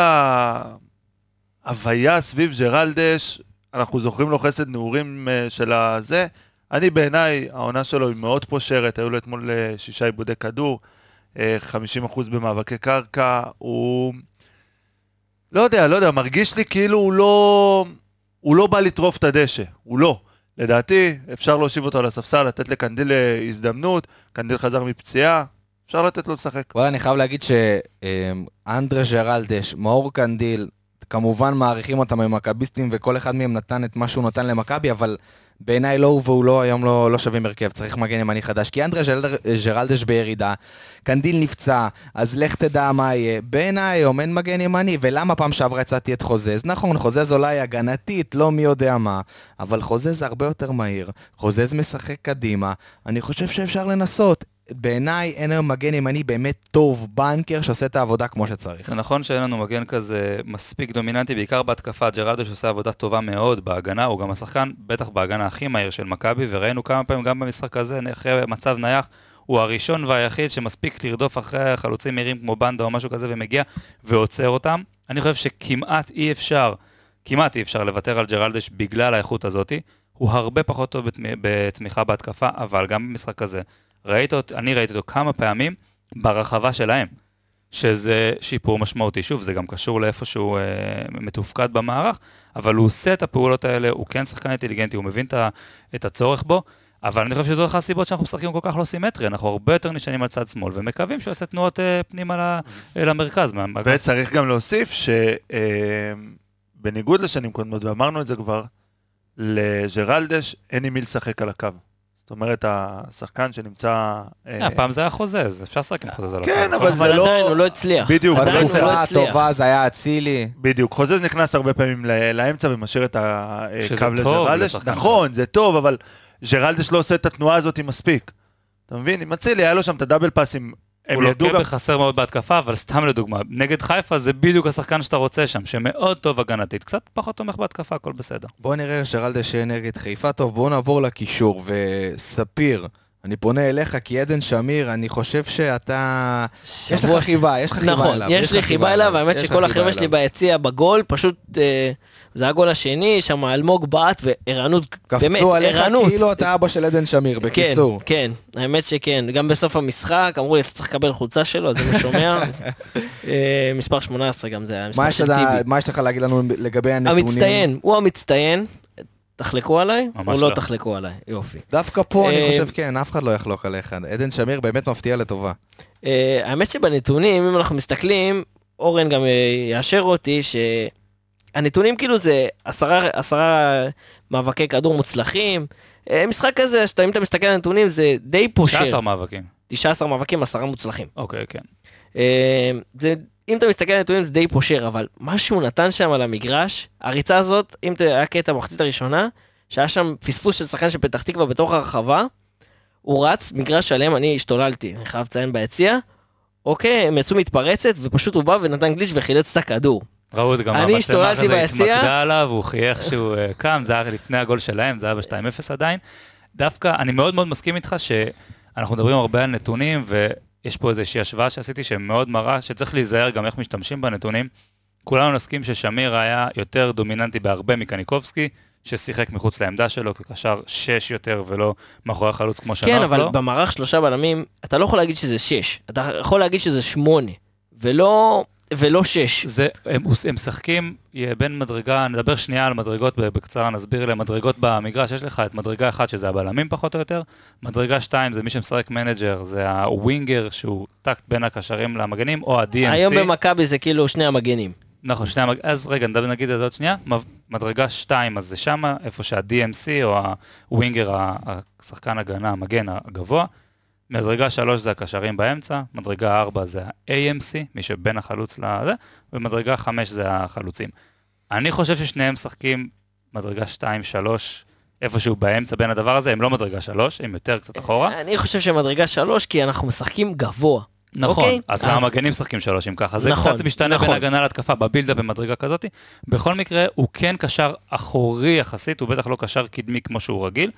ההוויה סביב ג'רלדש, אנחנו זוכרים לו חסד נעורים אה, של הזה. אני בעיניי, העונה שלו היא מאוד פושרת, היו לו אתמול אה, שישה עיבודי כדור, אה, 50% במאבקי קרקע, הוא... לא יודע, לא יודע, מרגיש לי כאילו הוא לא... הוא לא בא לטרוף את הדשא, הוא לא. לדעתי, אפשר להושיב אותו על הספסל, לתת לקנדיל אה, הזדמנות, קנדיל חזר מפציעה, אפשר לתת לו לשחק. וואלה, אני חייב להגיד שאנדרה ג'רלדש, מאור קנדיל, כמובן מעריכים אותם הם מכביסטים, וכל אחד מהם נתן את מה שהוא נתן למכבי, אבל בעיניי לא הוא והוא לא, היום לא, לא שווים הרכב, צריך מגן ימני חדש. כי אנדרה ג'רלדש בירידה, קנדיל נפצע, אז לך תדע מה יהיה. בעיניי היום אין מגן ימני, ולמה פעם שעברה הצעתי את חוזז? נכון, חוזז אולי הגנתית, לא מי יודע מה, אבל חוזז הרבה יותר מהיר, חוזז משחק קדימה, אני חושב שאפשר לנסות. בעיניי אין היום מגן ימני באמת טוב, בנקר שעושה את העבודה כמו שצריך. זה נכון שאין לנו מגן כזה מספיק דומיננטי, בעיקר בהתקפה. ג'רלדש עושה עבודה טובה מאוד בהגנה, הוא גם השחקן, בטח בהגנה הכי מהיר של מכבי, וראינו כמה פעמים גם במשחק הזה, אחרי מצב נייח, הוא הראשון והיחיד שמספיק לרדוף אחרי חלוצים מהירים כמו בנדה או משהו כזה ומגיע ועוצר אותם. אני חושב שכמעט אי אפשר, כמעט אי אפשר לוותר על ג'רלדש בגלל האיכות הזאתי. הוא הרבה פחות טוב בתמ- בתמיכה בהתקפה, אבל גם במשחק הזה, ראית, אות- אני ראיתי אותו כמה פעמים ברחבה שלהם. שזה שיפור משמעותי. שוב, זה גם קשור לאיפה שהוא אה, מתופקד במערך, אבל הוא עושה את הפעולות האלה, הוא כן שחקן אינטליגנטי, הוא מבין את, הצורך בו, אבל אני חושב שזו אחת הסיבות שאנחנו משחקים כל כך לא סימטרי, אנחנו הרבה יותר נשענים על צד שמאל, ומקווים שהוא יעשה תנועות אה, פנימה אה, למרכז. וצריך גם להוסיף שבניגוד לשנים קודמות, ואמרנו את זה כבר, לג'רלדש אין עם מי לשחק על הקו. זאת אומרת, השחקן שנמצא... אה, הפעם זה היה חוזז, אפשר לשחק עם חוזז על כן, הקו. אבל זה אבל לא... עדיין הוא לא הצליח. בדיוק, בתקופה לא. הטובה זה היה אצילי. בדיוק, חוזז נכנס הרבה פעמים ל- לאמצע ומשאיר את הקו טוב לג'רלדש. נכון, זה טוב, אבל ג'רלדש לא עושה את התנועה הזאת מספיק. אתה מבין? עם אצילי, היה לו שם את הדאבל פאסים. הם הוא ידעו לוקה גם... בחסר מאוד בהתקפה, אבל סתם לדוגמה, נגד חיפה זה בדיוק השחקן שאתה רוצה שם, שמאוד טוב הגנתית, קצת פחות תומך בהתקפה, הכל בסדר. בואו נראה שרלדש יהיה נגד חיפה. טוב, בואו נעבור לקישור. וספיר, אני פונה אליך כי עדן שמיר, אני חושב שאתה... יש לך חיבה, יש לך חיבה נכון, אליו. יש לי חיבה אליו, האמת יש לך שכל החבר'ה שלי. ביציע בגול, פשוט, אה, זה הגול השני, שם אלמוג בעט וערנות, באמת, קפצו עליך ערנות. כאילו אתה אבא של עדן שמיר, בקיצור. כן, כן, האמת שכן, גם בסוף המשחק אמרו לי, אתה צריך לקבל חולצה שלו, אז אני שומע. אה, מספר 18 גם זה היה, מה מספר יש של לך- טיבי. מה יש לך להגיד לנו לגבי הנתונים? המצטיין, הוא המצטיין, תחלקו עליי, או לא לא. תחלקו עליי? יופי. דווקא פה אני אה, חושב כן, אף אחד לא יחלוק עליך. עדן שמיר באמת מפתיע לטובה. אה, האמת שבנתונים, אם אנחנו מסתכלים, אורן גם יאשר אותי, שהנתונים כאילו זה עשרה, עשרה מאבקי כדור מוצלחים. אה, משחק כזה, שאתה, אם אתה מסתכל על הנתונים, זה די פושר. 19 מאבקים. 19 מאבקים, עשרה מוצלחים. אוקיי, כן. אה, זה, אם אתה מסתכל על הנתונים זה די פושר, אבל מה שהוא נתן שם על המגרש, הריצה הזאת, אם זה היה קטע במחצית הראשונה, שהיה שם פספוס של שחקן של פתח תקווה בתוך הרחבה, הוא רץ, מגרש שלם, אני השתוללתי, אני חייב לציין ביציע, אוקיי, הם יצאו מתפרצת, ופשוט הוא בא ונתן גליץ' וחילץ את הכדור. ראו את זה גם אני במצלמה השתוללתי ביציע. התמקדה עליו, הוא חייך שהוא אה, קם, זה היה לפני הגול שלהם, זה היה ב-2-0 עדיין. דווקא, אני מאוד מאוד מסכים איתך שאנחנו מדברים הרבה על נתונים, ויש פה איזושהי השוואה שעשיתי שמאוד מראה שצריך להיזהר גם איך משתמשים בנתונים. כולנו נסכים ששמיר היה יותר דומיננטי בהרבה מקניקובסקי, ששיחק מחוץ לעמדה שלו כקשר 6 יותר ולא מאחורי החלוץ כמו שנוח לו. כן, אבל במערך שלושה בלמים, אתה לא יכול להגיד שזה שש, אתה יכול להגיד שזה שמונה, ולא, ולא שש. זה, הם, משחקים בין מדרגה, נדבר שנייה על מדרגות בקצרה, נסביר אלה מדרגות במגרש, יש לך את מדרגה אחת שזה הבלמים פחות או יותר, מדרגה שתיים זה מי שמשחק מנג'ר, זה ה winger שהוא טקט בין הקשרים למגנים, או ה-DMC. היום במכבי זה כאילו שני המגנים. נכון, שני המג... אז רגע, נגיד את זה עוד שנייה, מדרגה שתיים אז זה שמה, איפה שה-DMC או הווינגר, השחקן הגנה, המגן הגבוה. מדרגה שלוש זה הקשרים באמצע, מדרגה ארבע זה ה-AMC, מי שבין החלוץ לזה, ומדרגה חמש זה החלוצים. אני חושב ששניהם משחקים מדרגה שתיים, שלוש, איפשהו באמצע בין הדבר הזה, הם לא מדרגה שלוש, הם יותר קצת אחורה. אני חושב שמדרגה שלוש, כי אנחנו משחקים גבוה. נכון, אוקיי? אז אז- המגנים משחקים שלוש אם ככה? זה נכון, קצת משתנה נכון. בין הגנה להתקפה בבילדה במדרגה כזאת. בכל מקרה, הוא כן קשר אחורי יחסית, הוא בטח לא קשר קדמי כמו שהוא רגיל,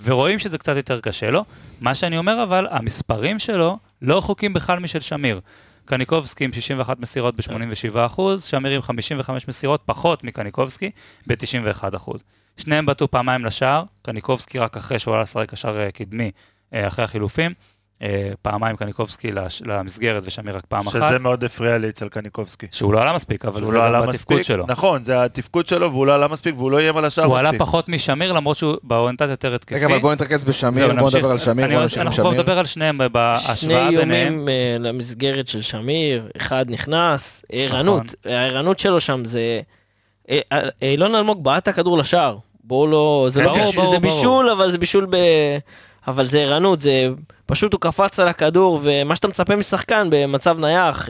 ורואים שזה קצת יותר קשה לו. מה שאני אומר אבל, המספרים שלו לא רחוקים בכלל משל שמיר. קניקובסקי עם 61 מסירות ב-87%, שמיר עם 55 מסירות, פחות מקניקובסקי, ב-91%. שניהם בעטו פעמיים לשער, קניקובסקי רק אחרי שהוא עלה לשחק קשר אה, קדמי, אה, אחרי החילופים. אה, פעמיים קניקובסקי למסגרת ושמיר רק פעם אחת, שזה מאוד הפריע לי אצל קניקובסקי. שהוא לא עלה מספיק, אבל זה לא גם עלה בתפקוד מספיק, שלו. נכון, זה התפקוד שלו והוא לא עלה מספיק והוא לא איים על השאר הוא עלה מספיק. פחות משמיר, למרות שהוא באוריינטציה יותר התקפי. רגע, אבל בואו נתרכז בשמיר, בואו. נדבר על שמיר, אני- בואו נמשיך עם אנחנו כבר שמיר. נדבר על שניהם שני בהשוואה ביניהם. איומים אה, למסגרת של שמיר, אחד נכנס, ערנות, נכון. הערנות שלו שם זה... אה, אה, אילון אלמוג בעט הכדור לשער, בואו לא... זה כן, לא ברור, בישול, ברור, זה ברור. בישול, אבל זה בישול ב... אבל זה ערנות, זה... פשוט הוא קפץ על הכדור, ומה שאתה מצפה משחקן במצב נייח,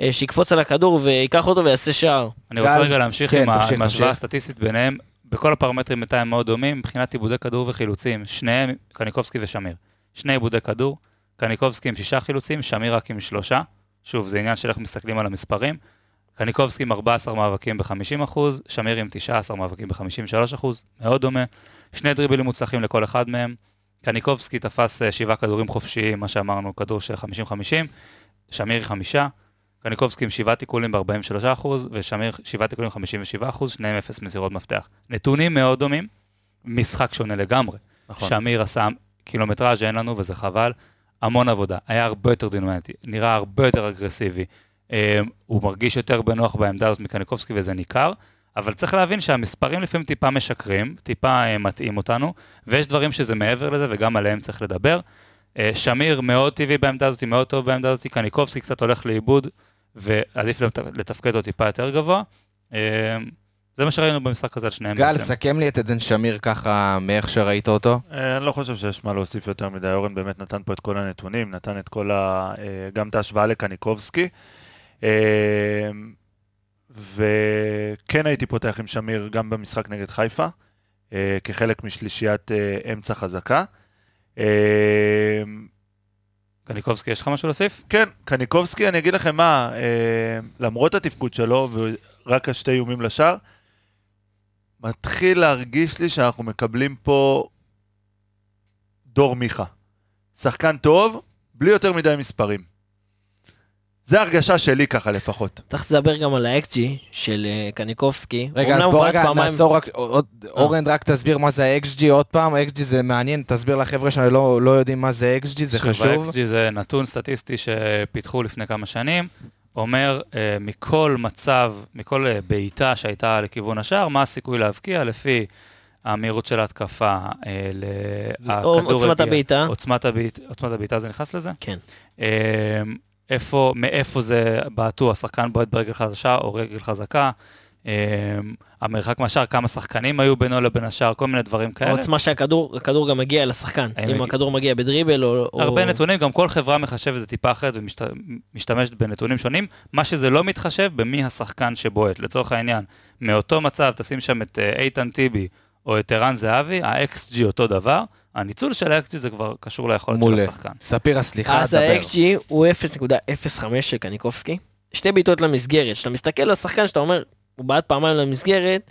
אה, שיקפוץ על הכדור וייקח אותו ויעשה שער. אני רוצה רגע להמשיך כן, עם ההשוואה. הסטטיסטית ביניהם. בכל הפרמטרים בינתיים מאוד דומים, מבחינת עיבודי כדור וחילוצים, שניהם, קניקובסקי ושמיר. שני עיבודי כדור, קניקובסקי עם שישה חילוצים, שמיר רק עם שלושה. שוב, זה עניין של איך מסתכלים על המספרים. קניקובסקי עם 14 מאבקים ב-50%, שמיר עם 19 מאבקים ב-53%, מאוד דומה. שני דריבלים מוצלחים לכל אחד מהם. קניקובסקי תפס אה, שבעה כדורים חופשיים, מה שאמרנו, כדור של 50-50, שמיר חמישה. קניקובסקי עם שבעה תיקולים ב-43%, ושמיר שבעה תיקולים ב-57%, שניהם אפס מסירות מפתח. נתונים מאוד דומים, משחק שונה לגמרי. נכון. שמיר עשה קילומטראז' אין לנו, וזה חבל. המון עבודה, היה הרבה יותר דינמטי, נראה הרבה יותר אגרסיבי. אה, הוא מרגיש יותר בנוח בעמדה הזאת מקניקובסקי וזה ניכר, אבל צריך להבין שהמספרים לפעמים טיפה משקרים, טיפה אה, מטעים אותנו, ויש דברים שזה מעבר לזה וגם עליהם צריך לדבר. אה, שמיר מאוד טבעי בעמדה הזאת, מאוד טוב בעמדה הזאת, קניקובסקי קצת הולך לאיבוד, ועדיף לת- לתפקד אותו טיפה יותר גבוה. אה, זה מה שראינו במשחק הזה על שניהם. גל. סכם לי את עדן שמיר ככה מאיך שראית אותו. אה, אני לא חושב שיש מה להוסיף יותר מדי, אורן באמת נתן פה את כל הנתונים, נתן את כל ה... גם את ההשוואה לקניקובסקי. וכן הייתי פותח עם שמיר גם במשחק נגד חיפה, אה, כחלק משלישיית אה, אמצע חזקה. אה, קניקובסקי, יש לך משהו להוסיף? כן, קניקובסקי, אני אגיד לכם מה, אה, למרות התפקוד שלו, ורק השתי איומים לשער, מתחיל להרגיש לי שאנחנו מקבלים פה דור מיכה. שחקן טוב, בלי יותר מדי מספרים. זה הרגשה שלי ככה לפחות. צריך לדבר גם על ה-XG של אה, קניקובסקי. רגע, אז בוא רגע פעמיים- נעצור רק, עוד- אורן רק תסביר מה זה ה-XG עוד פעם, ה-XG זה מעניין, תסביר לחבר'ה שלא לא יודעים מה זה XG, זה שוב, חשוב. ה-XG זה נתון סטטיסטי שפיתחו לפני כמה שנים, אומר אה, מכל מצב, מכל אה, בעיטה שהייתה לכיוון השער, מה הסיכוי להבקיע לפי המהירות של ההתקפה, אה, ל- או הכדור עוצמת הבעיטה. עוצמת הבעיט- עוצמת הבעיטה זה נכנס לזה? כן. איפה, מאיפה זה בעטו, השחקן בועט ברגל חדשה או רגל חזקה, אה, המרחק מהשער, כמה שחקנים היו בינו לבין השער, כל מיני דברים כאלה. העוצמה שהכדור הכדור גם מגיע לשחקן. אם הגיע- הכדור מגיע בדריבל או... או- הרבה נתונים, גם כל חברה מחשבת את זה טיפה אחרת ומשתמשת בנתונים שונים. מה שזה לא מתחשב במי השחקן שבועט. לצורך העניין, מאותו מצב תשים שם את אה, איתן טיבי או את ערן זהבי, ה-XG אותו דבר, הניצול של ה-XG זה כבר קשור ליכולת של. השחקן. ספירה, סליחה, אז דבר. ה-XG הוא 0.05 של קניקובסקי. שתי בעיטות למסגרת. כשאתה מסתכל על השחקן שאתה אומר, הוא בעט פעמיים למסגרת,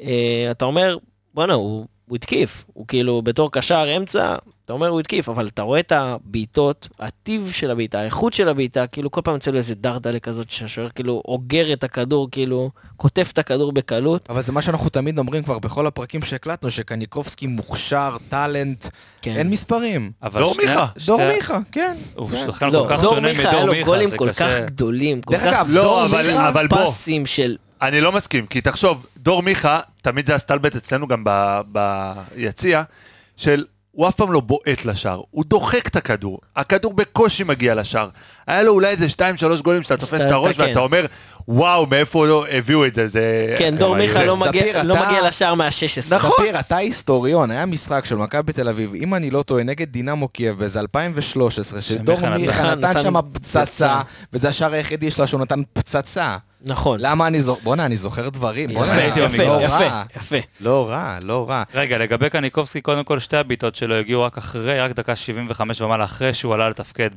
אה, אתה אומר, בואנה, הוא, הוא התקיף. הוא כאילו בתור קשר אמצע, אתה אומר הוא התקיף, אבל אתה רואה את הבעיטות, הטיב של הבעיטה, האיכות של הבעיטה, כאילו כל פעם יוצא לו איזה דרדלה כזאת שהשוער כאילו אוגר את הכדור, כאילו קוטף את הכדור בקלות. אבל זה מה שאנחנו תמיד אומרים כבר בכל הפרקים שהקלטנו, שקניקובסקי מוכשר, טאלנט, כן. אין מספרים. אבל דור שני- מיכה. שתי- דור מיכה, כן. הוא כן. שחקן לא, כל כך דור שונה מיכה, היה מדור לו מיכה, גולים זה כל כך קשה. גדולים, כל דרך כך דור מיכה. פסים של... אני לא מסכים, כי תחשוב, דור מיכה, תמיד זה הסטלבט אצלנו גם ב- ביציע, של הוא אף פעם לא בועט לשער, הוא דוחק את הכדור, הכדור בקושי מגיע לשער. היה לו אולי איזה 2-3 גולים שאתה תופס את הראש. ואתה אומר, וואו, מאיפה לא הביאו את זה, זה... כן, דור מיכה לא מגיע- לא מגיע לשער מה-16. נכון. ספיר, אתה היסטוריון, היה משחק של מכבי תל אביב, אם אני לא טועה, נגד דינמו קייב באיזה 2013, שדור מיכה נתן- שם פצצה. פצצה, וזה השער היחידי שלו שהוא נתן פצצה. נכון. למה אני זוכר, בואנה, אני זוכר דברים, בואנה, יפה. לא יפה, רע, יפה. לא רע, לא רע. רגע, לגבי קניקובסקי, קודם כל שתי הבעיטות שלו הגיעו רק אחרי, רק דקה 75 ומעלה, אחרי שהוא עלה לתפקד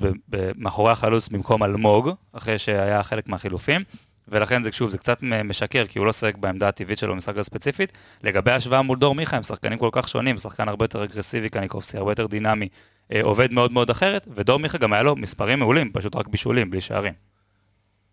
מאחורי החלוץ במקום אלמוג, אחרי שהיה חלק מהחילופים, ולכן זה שוב, זה קצת משקר, כי הוא לא שיחק בעמדה הטבעית שלו במשחק הספציפית. לגבי ההשוואה מול דור מיכה, הם שחקנים כל כך שונים, שחקן הרבה יותר אגרסיבי, קניקובסקי, הרבה יותר דינמי, אה, עובד מאוד מאוד אחרת, ודור מיכה גם היה לו מספרים מעולים, פשוט רק בישולים, בלי שערים.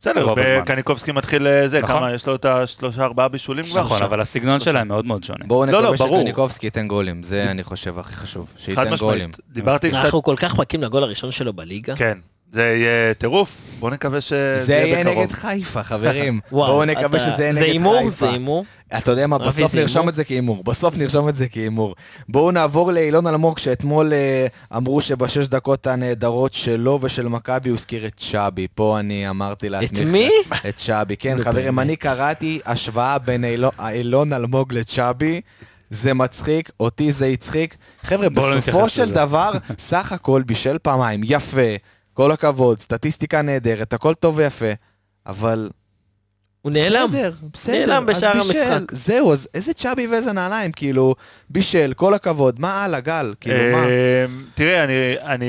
בסדר, רוב הזמן. וקניקובסקי מתחיל אה, זה, נכון. כמה, יש לו את השלושה ארבעה בישולים כבר נכון. אבל הסגנון שלהם מאוד מאוד שונה. בואו לא, לא, נקווה. שקניקובסקי ייתן גולים, זה אני חושב הכי חשוב, שייתן גולים. משמעית. דיברתי קצת, אנחנו כל כך מחכים לגול הראשון שלו בליגה. כן, זה יהיה טירוף, בואו נקווה שזה זה יהיה בקרוב. נגד חיפה, חברים. בואו נקווה אתה- שזה יהיה נגד הימור? חיפה. זה הימור? אתה יודע מה, רבי, בסוף נרשום? את זה כהימור. בסוף נרשום את זה כהימור. בואו נעבור לאילון אלמוג, שאתמול אה, אמרו שבשש דקות הנהדרות שלו ושל מכבי הוא הזכיר את שבי. פה אני אמרתי לעצמי... את מי? את שבי, כן, חברים. אני קראתי השוואה בין אילו- אילון אלמוג לצ'אבי. זה מצחיק, אותי זה הצחיק. חבר'ה, לא בסופו של. דבר, סך הכל בישל פעמיים, יפה, כל הכבוד, סטטיסטיקה נהדרת, הכל טוב ויפה, אבל הוא נעלם. בסדר, בסדר, נעלם בשער בישל. המשחק. זהו, אז איזה צ'אבי ואיזה נעליים, כאילו, בישל, כל הכבוד, מה הלאה, גל? כאילו, מה? אמ, תראה, אני, אני,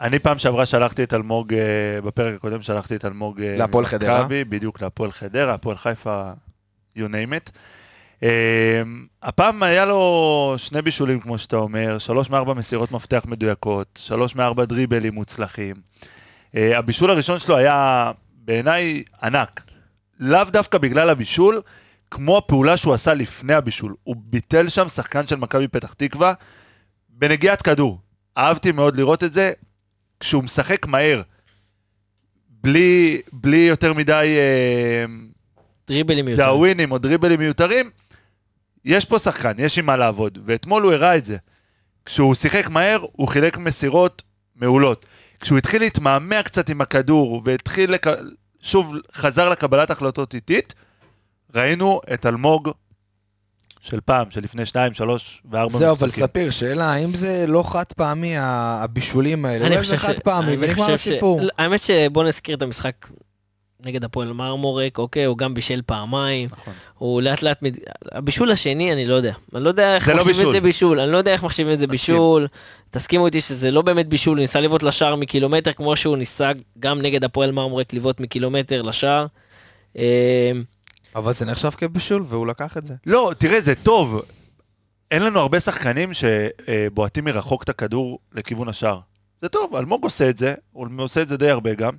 אני פעם שעברה שלחתי את אלמוג, אה, בפרק הקודם שלחתי את אלמוג... אה, להפועל חדרה? בדיוק, להפועל חדרה, הפועל חיפה, you name it. אמ, הפעם היה לו שני בישולים, כמו שאתה אומר, שלוש מארבע מסירות מפתח מדויקות, שלוש מארבע דריבלים מוצלחים. אה, הבישול הראשון שלו היה בעיניי ענק. לאו דווקא בגלל הבישול, כמו הפעולה שהוא עשה לפני הבישול. הוא ביטל שם שחקן של מכבי פתח תקווה בנגיעת כדור. אהבתי מאוד לראות את זה. כשהוא משחק מהר, בלי, בלי יותר מדי אה, דריבלים מיותרים. דאווינים או דריבלים מיותרים, יש פה שחקן, יש עם מה לעבוד. ואתמול הוא הראה את זה. כשהוא שיחק מהר, הוא חילק מסירות מעולות. כשהוא התחיל להתמהמה קצת עם הכדור, והתחיל, לק... שוב, חזר לקבלת החלטות איטית, ראינו את אלמוג של פעם, של לפני שניים, שלוש וארבע זהו, אבל משחקים. ספיר, שאלה, האם זה לא חד פעמי, הבישולים האלה? אני אולי זה חושב חד ש- פעמי, אני ונגמר הסיפור. האמת שבוא נזכיר את המשחק נגד הפועל מרמורק, אוקיי, הוא גם בישל פעמיים, נכון. הוא לאט לאט, מת- הבישול השני, אני לא יודע. אני לא יודע איך זה לא מחשיבים את בישול. זה בישול, אני לא יודע איך מחשיבים את זה מסכים. בישול. תסכימו איתי שזה לא באמת בישול, הוא ניסה לבעוט לשער מקילומטר, כמו שהוא ניסה גם נגד הפועל מרמורק לבעוט מקילומטר לשער. אה, אבל זה נחשב כבישול, והוא לקח את זה. לא, תראה, זה טוב. אין לנו הרבה שחקנים שבועטים מרחוק את הכדור לכיוון השער. זה טוב, אלמוג עושה את זה, הוא עושה את זה די הרבה גם,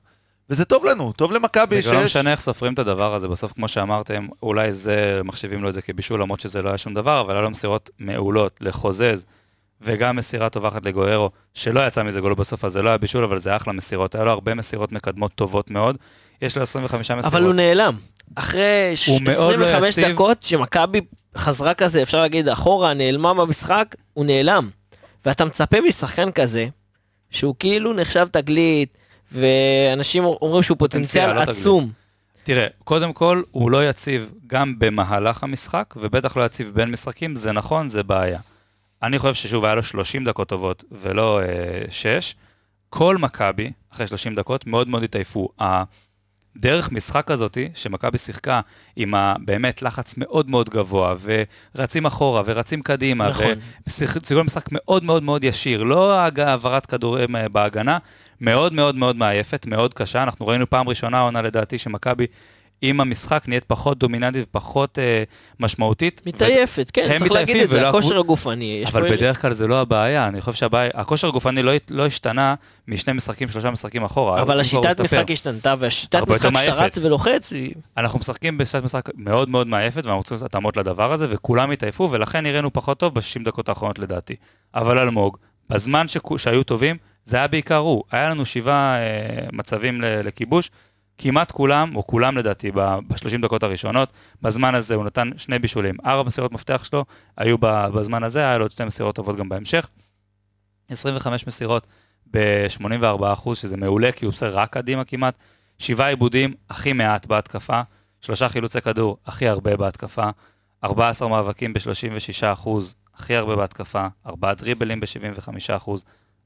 וזה טוב לנו, טוב למכבי זה גם לא שיש... משנה איך סופרים את הדבר הזה, בסוף כמו שאמרתם, אולי זה, מחשיבים לו את זה כבישול, למרות שזה לא היה שום דבר, אבל היה לו מסירות מעולות לחוזז, וגם מסירה טובה אחת לגוארו, שלא יצא מזה גול בסוף, אז זה לא היה בישול, אבל זה אחלה מסירות, היה לו הרבה מסירות מקדמות טובות מאוד, יש לו 25 מסירות. אבל הוא נעלם. אחרי ש- הוא מאוד לא 25 יציב. דקות שמכבי חזרה כזה, אפשר להגיד אחורה, נעלמה במשחק, הוא נעלם. ואתה מצפה משחקן כזה, שהוא כאילו נחשב תגלית, ואנשים אומרים שהוא פוטנציאל לא. עצום. תראה, קודם כל, הוא לא יציב גם במהלך המשחק, ובטח לא יציב בין משחקים, זה נכון, זה בעיה. אני חושב ששוב, היה לו 30 דקות טובות, ולא אה, 6. כל מכבי, אחרי 30 דקות, מאוד מאוד התעייפו. הדרך משחק הזאתי, שמכבי שיחקה עם ה, באמת לחץ מאוד מאוד גבוה, ורצים אחורה, ורצים קדימה, נכון. ושיחקו משחק מאוד מאוד מאוד ישיר, לא העברת כדורים אה, בהגנה, מאוד מאוד מאוד מעייפת, מאוד קשה. אנחנו ראינו פעם ראשונה העונה לדעתי שמכבי עם המשחק נהיית פחות דומיננטית ופחות אה, משמעותית. מתעייפת, כן, הם צריך להגיד את זה, הכושר הגופני. פה אבל. בדרך כלל זה לא הבעיה, אני חושב שהבעיה, הכושר הגופני לא, לא השתנה משני משחקים, שלושה משחקים אחורה. אבל השיטת. משחק השתנתה, והשיטת משחק שאתה. רץ ולוחץ, היא... אנחנו משחקים בשיטת משחק מאוד מאוד מעייפת, ואנחנו צריכים לעשות התאמות לדבר הזה, וכולם התעייפו, ולכן נראינו פחות טוב ב-60 דקות האחרונות לדעתי. אבל אלמוג, בזמן שכו- שהיו טובים, זה היה בעיקר הוא. היה לנו שבעה אה, מצבים לכיבוש, כמעט כולם, או כולם לדעתי, ב-30 דקות הראשונות. בזמן הזה הוא נתן שני בישולים. ארבע מסירות מפתח שלו היו בזמן הזה, היה לו עוד שתי מסירות טובות גם בהמשך. 25 מסירות ב-84%, שזה מעולה, כי הוא עושה רק קדימה כמעט. שבעה עיבודים, הכי מעט בהתקפה. שלושה חילוצי כדור, הכי הרבה בהתקפה. 14 מאבקים ב-36%, הכי הרבה בהתקפה. ארבעה דריבלים ב-75%,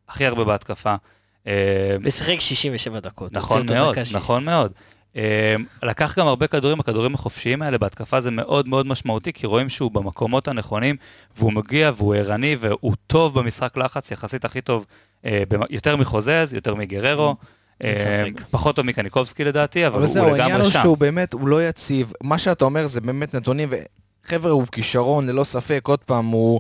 הכי הרבה בהתקפה. אה, ושיחק 67 דקות. נכון מאוד. נכון מאוד. אה, לקח גם הרבה כדורים, הכדורים החופשיים האלה בהתקפה זה מאוד מאוד משמעותי, כי רואים שהוא במקומות הנכונים, והוא מגיע והוא ערני והוא טוב במשחק לחץ, יחסית הכי טוב, אה, יותר מחוזז, יותר מגררו, ספק. פחות טוב מקניקובסקי לדעתי, אבל אבל הוא זהו, העניין לגמרי הוא שם. שהוא באמת, הוא לא יציב. מה שאתה אומר זה באמת נתונים, וחבר'ה, הוא כישרון ללא ספק, עוד פעם, הוא...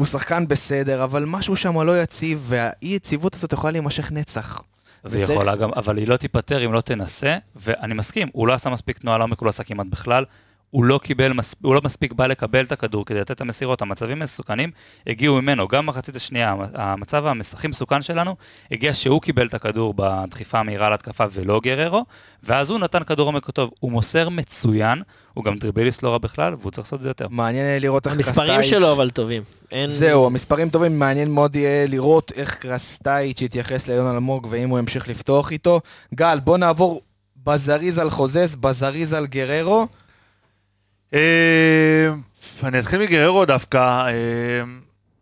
הוא שחקן בסדר, אבל משהו שם לא יציב, והאי יציבות הזאת יכולה להימשך נצח. והיא יכולה גם, אבל היא לא תיפטר אם לא תנסה, ואני מסכים, הוא לא עשה מספיק תנועה לעומק, הוא לא עשה כמעט בכלל. הוא לא קיבל, הוא לא מספיק בא לקבל את הכדור כדי לתת את המסירות, המצבים מסוכנים הגיעו ממנו, גם במחצית השנייה, המ- המצב הכי מסוכן שלנו, הגיע שהוא קיבל את הכדור בדחיפה המהירה להתקפה ולא גררו, ואז הוא נתן כדור עומק טוב, הוא מוסר מצוין, הוא גם דריבליסט לא רע בכלל, והוא צריך לעשות את זה יותר. מעניין לראות איך המספרים קרסטייץ'- שלו אבל טובים. אין... זהו, המספרים טובים, מעניין מאוד יהיה לראות איך קרסטייץ' יתייחס ליונל אלמוג ואם הוא ימשיך לפתוח איתו. גל, בוא נעבור בזריז על חוזז, בזריז על גררו. אה, אני אתחיל מגררו דווקא. אה,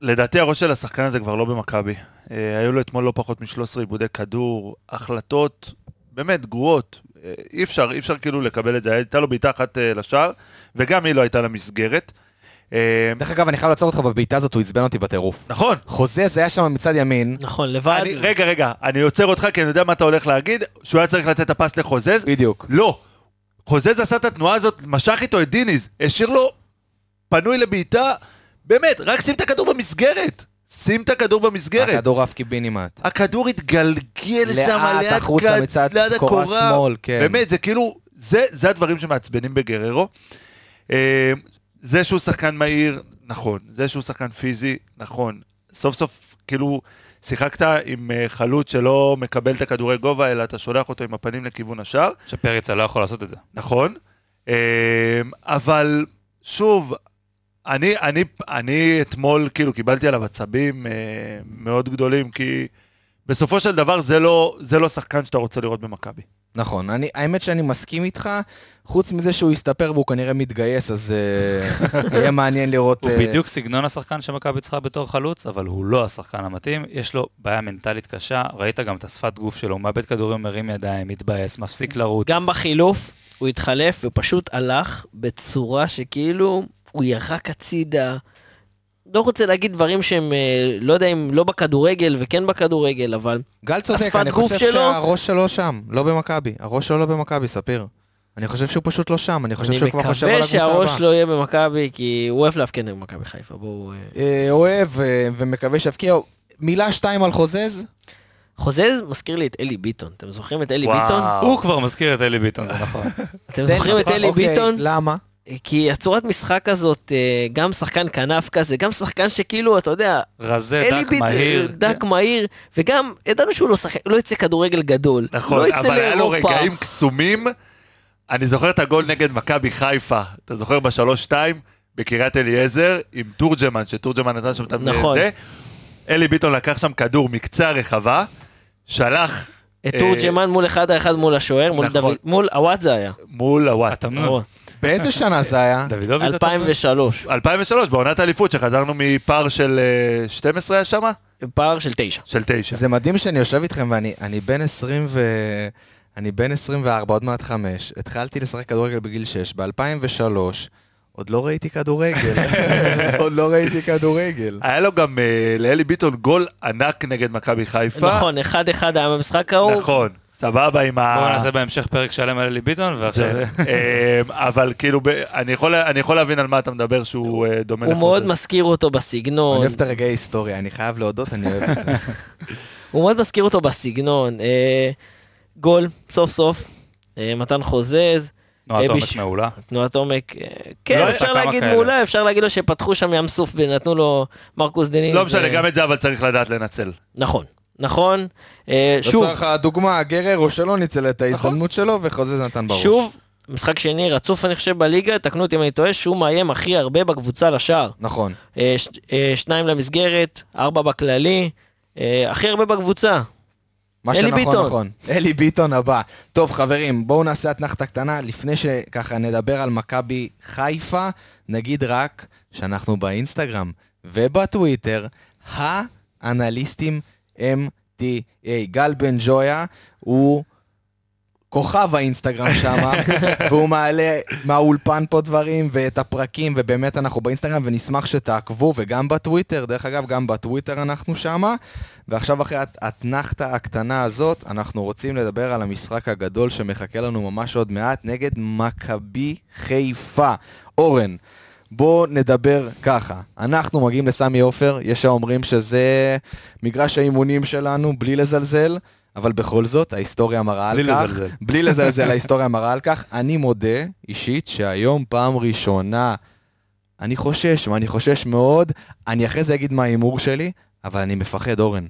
לדעתי הראש של השחקן הזה כבר לא במכבי. אה, היו לו אתמול לא פחות מ-13 עיבודי כדור, החלטות באמת גרועות. אה, אי אפשר, אי אפשר כאילו לקבל את זה. הייתה לו בעיטה אחת אה, לשער, וגם היא לא הייתה למסגרת. אה, דרך אגב, אני חייב לעצור אותך בבעיטה הזאת, הוא עצבן אותי בטירוף. נכון. חוזז היה שם מצד ימין, נכון, לבד. אני, רגע, רגע, אני עוצר אותך כי אני יודע מה אתה הולך להגיד, שהוא היה צריך לתת את הפס לחוזז. בדיוק. לא. חוזז עשה את התנועה הזאת, משך איתו את דיניז, השאיר לו פנוי לבעיטה, באמת, רק שים את הכדור במסגרת. שים את הכדור במסגרת. הכדור עף קיבינימט. הכדור התגלגל שם ליד החוצה מצד ליד קורה הקורה. שמאל, כן. באמת, זה כאילו, זה, זה הדברים שמעצבנים בגררו. אה, זה שהוא שחקן מהיר, נכון. זה שהוא שחקן פיזי, נכון. סוף סוף, כאילו, שיחקת עם אה, חלוץ שלא מקבל את הכדורי גובה, אלא אתה שולח אותו עם הפנים לכיוון השער. שפריצה לא יכול לעשות את זה. נכון, אמ, אבל שוב, אני, אני, אני אתמול כאילו קיבלתי עליו עצבים אה, מאוד גדולים, כי בסופו של דבר זה לא, זה לא שחקן שאתה רוצה לראות במכבי. נכון, אני, האמת שאני מסכים איתך, חוץ מזה שהוא יסתפר והוא כנראה מתגייס, אז אה, יהיה מעניין לראות... הוא אה, בדיוק סגנון השחקן שמכבי צריכה בתור חלוץ, אבל הוא לא השחקן המתאים, יש לו בעיה מנטלית קשה, ראית גם את השפת גוף שלו, הוא מאבד כדורים, מרים ידיים, מתבאס, מפסיק לרוץ. גם בחילוף, הוא התחלף ופשוט הלך בצורה שכאילו הוא ירק הצידה. לא רוצה להגיד דברים שהם, אה, לא יודע אם לא בכדורגל וכן בכדורגל, אבל גל צודק, אני חושב שלו- שהראש שלו שם, לא במכבי. הראש שלו לא במכבי, ספיר. אני חושב שהוא פשוט לא שם, אני חושב אני שהוא כבר חושב על מקווה הקבוצה שהראש הבאה. לא יהיה במכבי, כי הוא אוהב להפקד במכבי חיפה, בואו... אה. אה, אוהב ומקווה שיבקיע. מילה שתיים על חוזז? חוזז מזכיר לי את אלי ביטון. אתם זוכרים את אלי וואו. ביטון? הוא כבר מזכיר את אלי ביטון, זה נכון. אתם זוכרים את אלי אוקיי, ביטון? למה? כי הצורת משחק הזאת, אה, גם שחקן כנף כזה, גם שחקן שכאילו, אתה יודע, רזה, דק, ביטון, מהיר. דק כן. מהיר, וגם ידענו שהוא לא שחק, לא יצא כדורגל גדול. נכון, לא יצא אבל היה לו. רגעים קסומים. אני זוכר את הגול נגד מכבי חיפה, אתה זוכר בשלוש-שתיים? בקריית אליעזר, עם תורג'מן, שתורג'מן נתן שם את נכון. זה. אלי ביטון לקח שם כדור מקצה הרחבה, שלח את אה, תורג'מן מול אחד האחד מול השוער, מול נכון. דוד, מול הוואט זה היה. מול הוואט. באיזה שנה זה היה? דוידוביץ' זה 2003, 2003, בעונת האליפות, שחזרנו מפער של אה, 12 היה שמה? פער של תשע. של 9. זה מדהים שאני יושב איתכם ואני אני בן 20 ו... אני בן 24, עוד מעט 5. התחלתי לשחק כדורגל בגיל 6. ב-2003 עוד לא ראיתי כדורגל. עוד לא ראיתי כדורגל. היה לו גם אה, לאלי ביטון גול ענק נגד מכבי חיפה. נכון, אחד אחד היה במשחק ההוא. נכון, סבבה עם ה... בואו נעשה בהמשך פרק שלם על אלי ביטון, ועכשיו... אה, אבל כאילו, אני יכול- אני יכול להבין על מה אתה מדבר שהוא אה, דומה הוא מאוד. מזכיר אותו אני בסגנון, אוהב את הרגעי היסטוריה, אני חייב להודות, אני אוהב את זה. הוא מאוד מזכיר אותו בסגנון. אה, גול, סוף סוף, מתן חוזז, תנועת עומק בש- מעולה. תנועת עומק, כן, לא אפשר להגיד כאלה. מעולה, אפשר להגיד לו שפתחו שם ים סוף ונתנו לו מרקוס דניס. לא משנה, גם את זה אבל צריך לדעת לנצל. נכון, נכון. אה, שוב, לצורך הדוגמה, גררו שלא ניצל את ההזדמנות שלו וחוזז נתן בראש. שוב, משחק שני רצוף אני חושב בליגה, תקנו אותי אם אני טועה, שהוא מאיים הכי הרבה בקבוצה לשער. נכון. אה, ש- אה, שניים למסגרת, ארבע בכללי, הכי הרבה בקבוצה. מה אלי שנכון ביטון. נכון. אלי ביטון הבא. טוב חברים, בואו נעשה אתנחתה קטנה. לפני שככה נדבר על מכבי חיפה, נגיד רק שאנחנו באינסטגרם ובטוויטר, האנליסטים MTA. גל בן ג'ויה הוא כוכב האינסטגרם שם, והוא מעלה מהאולפן פה דברים ואת הפרקים, ובאמת אנחנו באינסטגרם ונשמח שתעקבו, וגם בטוויטר, דרך אגב, גם בטוויטר אנחנו שמה. ועכשיו אחרי האתנחתה הקטנה הזאת, אנחנו רוצים לדבר על המשחק הגדול שמחכה לנו ממש עוד מעט נגד מכבי חיפה. אורן, בוא נדבר ככה, אנחנו מגיעים לסמי עופר, יש האומרים שזה מגרש האימונים שלנו, בלי לזלזל, אבל בכל זאת, ההיסטוריה מראה על בלי כך. לזלזל. בלי לזלזל, ההיסטוריה מראה על כך. אני מודה, אישית, שהיום פעם ראשונה, אני חושש, ואני חושש מאוד, אני אחרי זה אגיד מה ההימור שלי, אבל אני מפחד, אורן.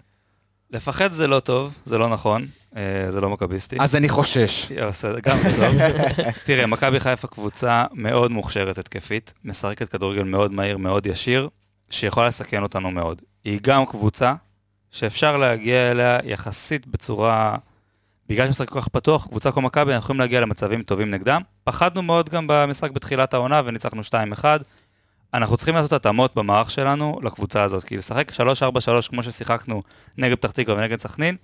לפחד זה לא טוב, זה לא נכון, אה, זה לא מכביסטי. אז אני חושש. בסדר, גם זה טוב. תראה, מכבי חיפה קבוצה מאוד מוכשרת התקפית, משחקת כדורגל מאוד מהיר, מאוד ישיר, שיכולה לסכן אותנו מאוד. היא גם קבוצה שאפשר להגיע אליה יחסית בצורה... בגלל שמשחק כל כך פתוח, קבוצה כמו מכבי, אנחנו יכולים להגיע למצבים טובים נגדם. פחדנו מאוד גם במשחק בתחילת העונה וניצחנו 2-1. אנחנו צריכים לעשות התאמות במערך שלנו לקבוצה הזאת, כי לשחק 3-4-3 כמו ששיחקנו נגד פתח תקווה ונגד סכנין,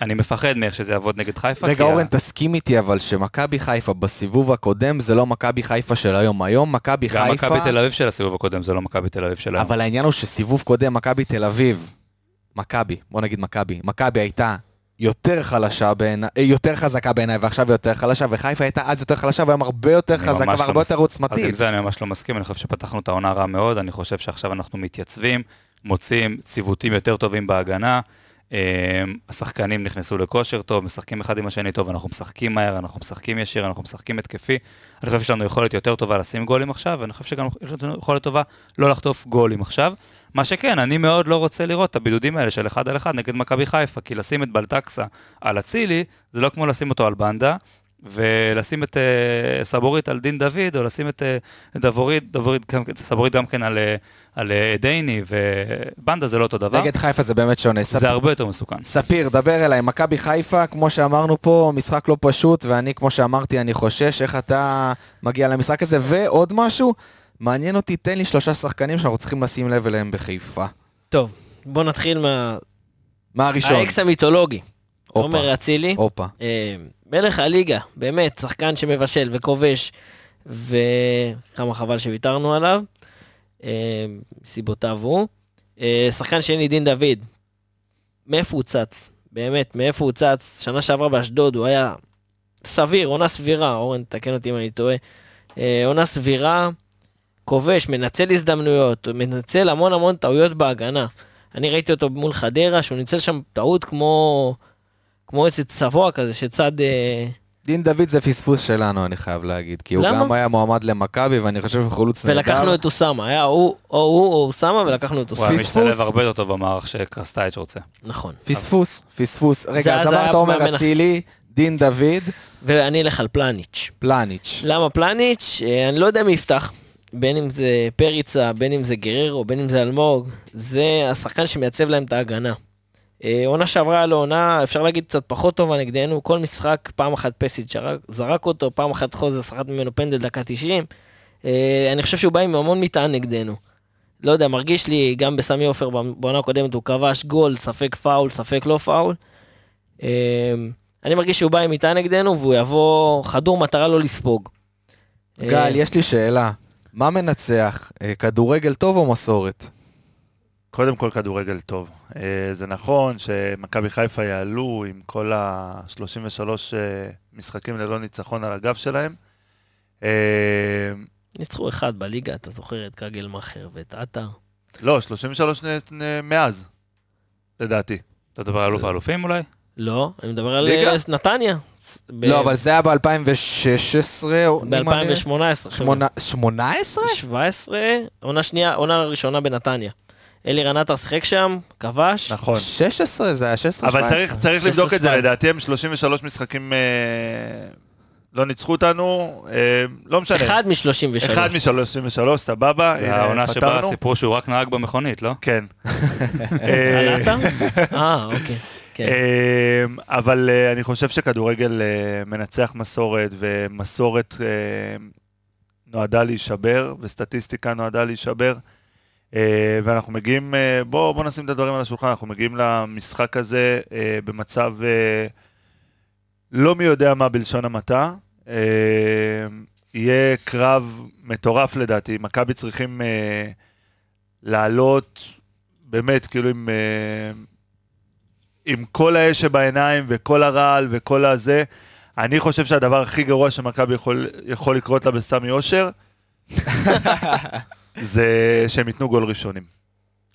אני מפחד מאיך שזה יעבוד נגד חיפה. רגע, ה- אורן, תסכים איתי, אבל שמכבי חיפה בסיבוב הקודם זה לא מכבי חיפה של היום. היום מכבי גם חיפה... מכבי תל אביב של הסיבוב הקודם זה לא מכבי תל אביב של היום. אבל העניין הוא שסיבוב קודם, מכבי תל אביב, מכבי, בוא נגיד מכבי, מכבי הייתה יותר חלשה בעיניי, אה, יותר חזקה בעיניי, ועכשיו יותר חלשה, וחיפה הייתה אז יותר חלשה והיום הרבה יותר חזקה לא והרבה מס- יותר אז עוצמתית. עם זה אני ממש לא מסכים, אני חושב שפתחנו את העונה רע מאוד, אני חושב שעכשיו אנחנו מתייצבים, מוצאים ציוותים יותר טובים בהגנה, אה, השחקנים נכנסו לכושר טוב, משחקים אחד עם השני טוב, אנחנו משחקים מהר, אנחנו משחקים ישיר, אנחנו משחקים התקפי. אני חושב שיש לנו יכולת יותר טובה לשים גולים עכשיו, ואני חושב שגם יש לנו יכולת טובה לא לחטוף גולים עכשיו. מה שכן, אני מאוד לא רוצה לראות את הבידודים האלה של אחד על אחד נגד מכבי חיפה, כי לשים את בלטקסה על אצילי, זה לא כמו לשים אותו על בנדה, ולשים את uh, סבורית על דין דוד, או לשים את uh, דבורית, דבורית, גם- סבורית גם כן על, אה, על אה, דייני, ובנדה זה לא אותו דבר. נגד חיפה זה באמת שונה. זה ספ- הרבה יותר מסוכן. ספיר, דבר אליי, מכבי חיפה, כמו שאמרנו פה, משחק לא פשוט, ואני, כמו שאמרתי, אני חושש איך אתה מגיע למשחק הזה, ועוד משהו, מעניין אותי, תן לי שלושה שחקנים שאנחנו צריכים לשים לב אליהם בחיפה. טוב, בוא נתחיל מה... מה הראשון? האקס המיתולוגי, הופה, עומר אצילי. הופה. אה, מלך הליגה, באמת, שחקן שמבשל וכובש, וכמה חבל שוויתרנו עליו, אה, מסיבותיו הוא. אה, שחקן שני, דין דוד, מאיפה הוא צץ? באמת, מאיפה הוא צץ? שנה שעברה באשדוד הוא היה סביר, עונה סבירה, אורן, תקן אותי אם אני טועה. אה, עונה סבירה, כובש, מנצל הזדמנויות, מנצל המון המון טעויות בהגנה. אני ראיתי אותו מול חדרה, שהוא ניצל שם טעות כמו... כמו איזה צבוע כזה שצד... אה, דין דוד זה פספוס שלנו, אני חייב להגיד, כי הוא למה? גם היה מועמד למכבי, ואני חושב שהוא חלוץ נהדר. ולקחנו את אוסאמה, היה הוא או הוא או אוסאמה ולקחנו את הוא היה אוסאמה. משתלב הרבה יותר טוב במערך שקרסטייץ' רוצה. נכון. פספוס, פספוס. רגע, אז אמרת עומר אצילי, דין דוד, ואני אלך על פלניץ'. פלניץ'. למה פלניץ'? אה, אני לא יודע מי יפתח. בין אם זה פריצה, בין אם זה גררו, בין אם זה אלמוג, זה השחקן שמייצב להם את ההגנה. אה, עונה שעברה היה לו עונה, אפשר להגיד קצת פחות טובה נגדנו, כל משחק פעם אחת פסיד שרק, זרק אותו, פעם אחת חוזר סחט ממנו פנדל דקה 90. אה, אני חושב שהוא בא עם המון מטען נגדנו. לא יודע, מרגיש לי, גם בסמי עופר בעונה הקודמת הוא כבש גול, ספק פאול, ספק לא פאול. אה, אני מרגיש שהוא בא עם מטען נגדנו והוא יבוא חדור מטרה לא לספוג. גל, יש לי שאלה. מה מנצח, אה, כדורגל טוב או מסורת? קודם כל כדורגל טוב. אה, זה נכון שמכבי חיפה יעלו עם כל ה-33 משחקים ללא ניצחון על הגב שלהם. אה, ניצחו אחד בליגה, אתה זוכר את קגלמאכר ואת עטר? לא, 33 נ- נ- מאז, לדעתי. אתה מדבר על אלוף האלופים אולי? לא, אני מדבר על ליגה? אה, נתניה. לא, אבל זה היה ב-2016, ב-2018, שמונה- 18? 17, עונה שנייה, עונה ראשונה בנתניה. אלירן עטר שיחק שם, כבש. נכון. 16, זה היה 16, אבל 17. צריך, צריך לבדוק את זה, 16. לדעתי הם 33 משחקים אה, לא ניצחו אותנו, אה, לא משנה. אחד מ-33. אחד מ-33, סבבה. זה הנה, העונה שבה. סיפרו שהוא רק נהג במכונית, לא? כן. על אה, עטר? אה, אוקיי. כן. אה, אבל אה, אני חושב שכדורגל אה, מנצח מסורת, ומסורת אה, נועדה להישבר, וסטטיסטיקה נועדה להישבר. ואנחנו מגיעים, בואו בוא נשים את הדברים על השולחן, אנחנו מגיעים למשחק הזה במצב לא מי יודע מה בלשון המעטה. יהיה קרב מטורף לדעתי, מכבי צריכים לעלות באמת כאילו עם, עם כל האש שבעיניים וכל הרעל וכל הזה. אני חושב שהדבר הכי גרוע שמכבי יכול, יכול לקרות לה בסמי אושר, זה שהם ייתנו גול ראשונים.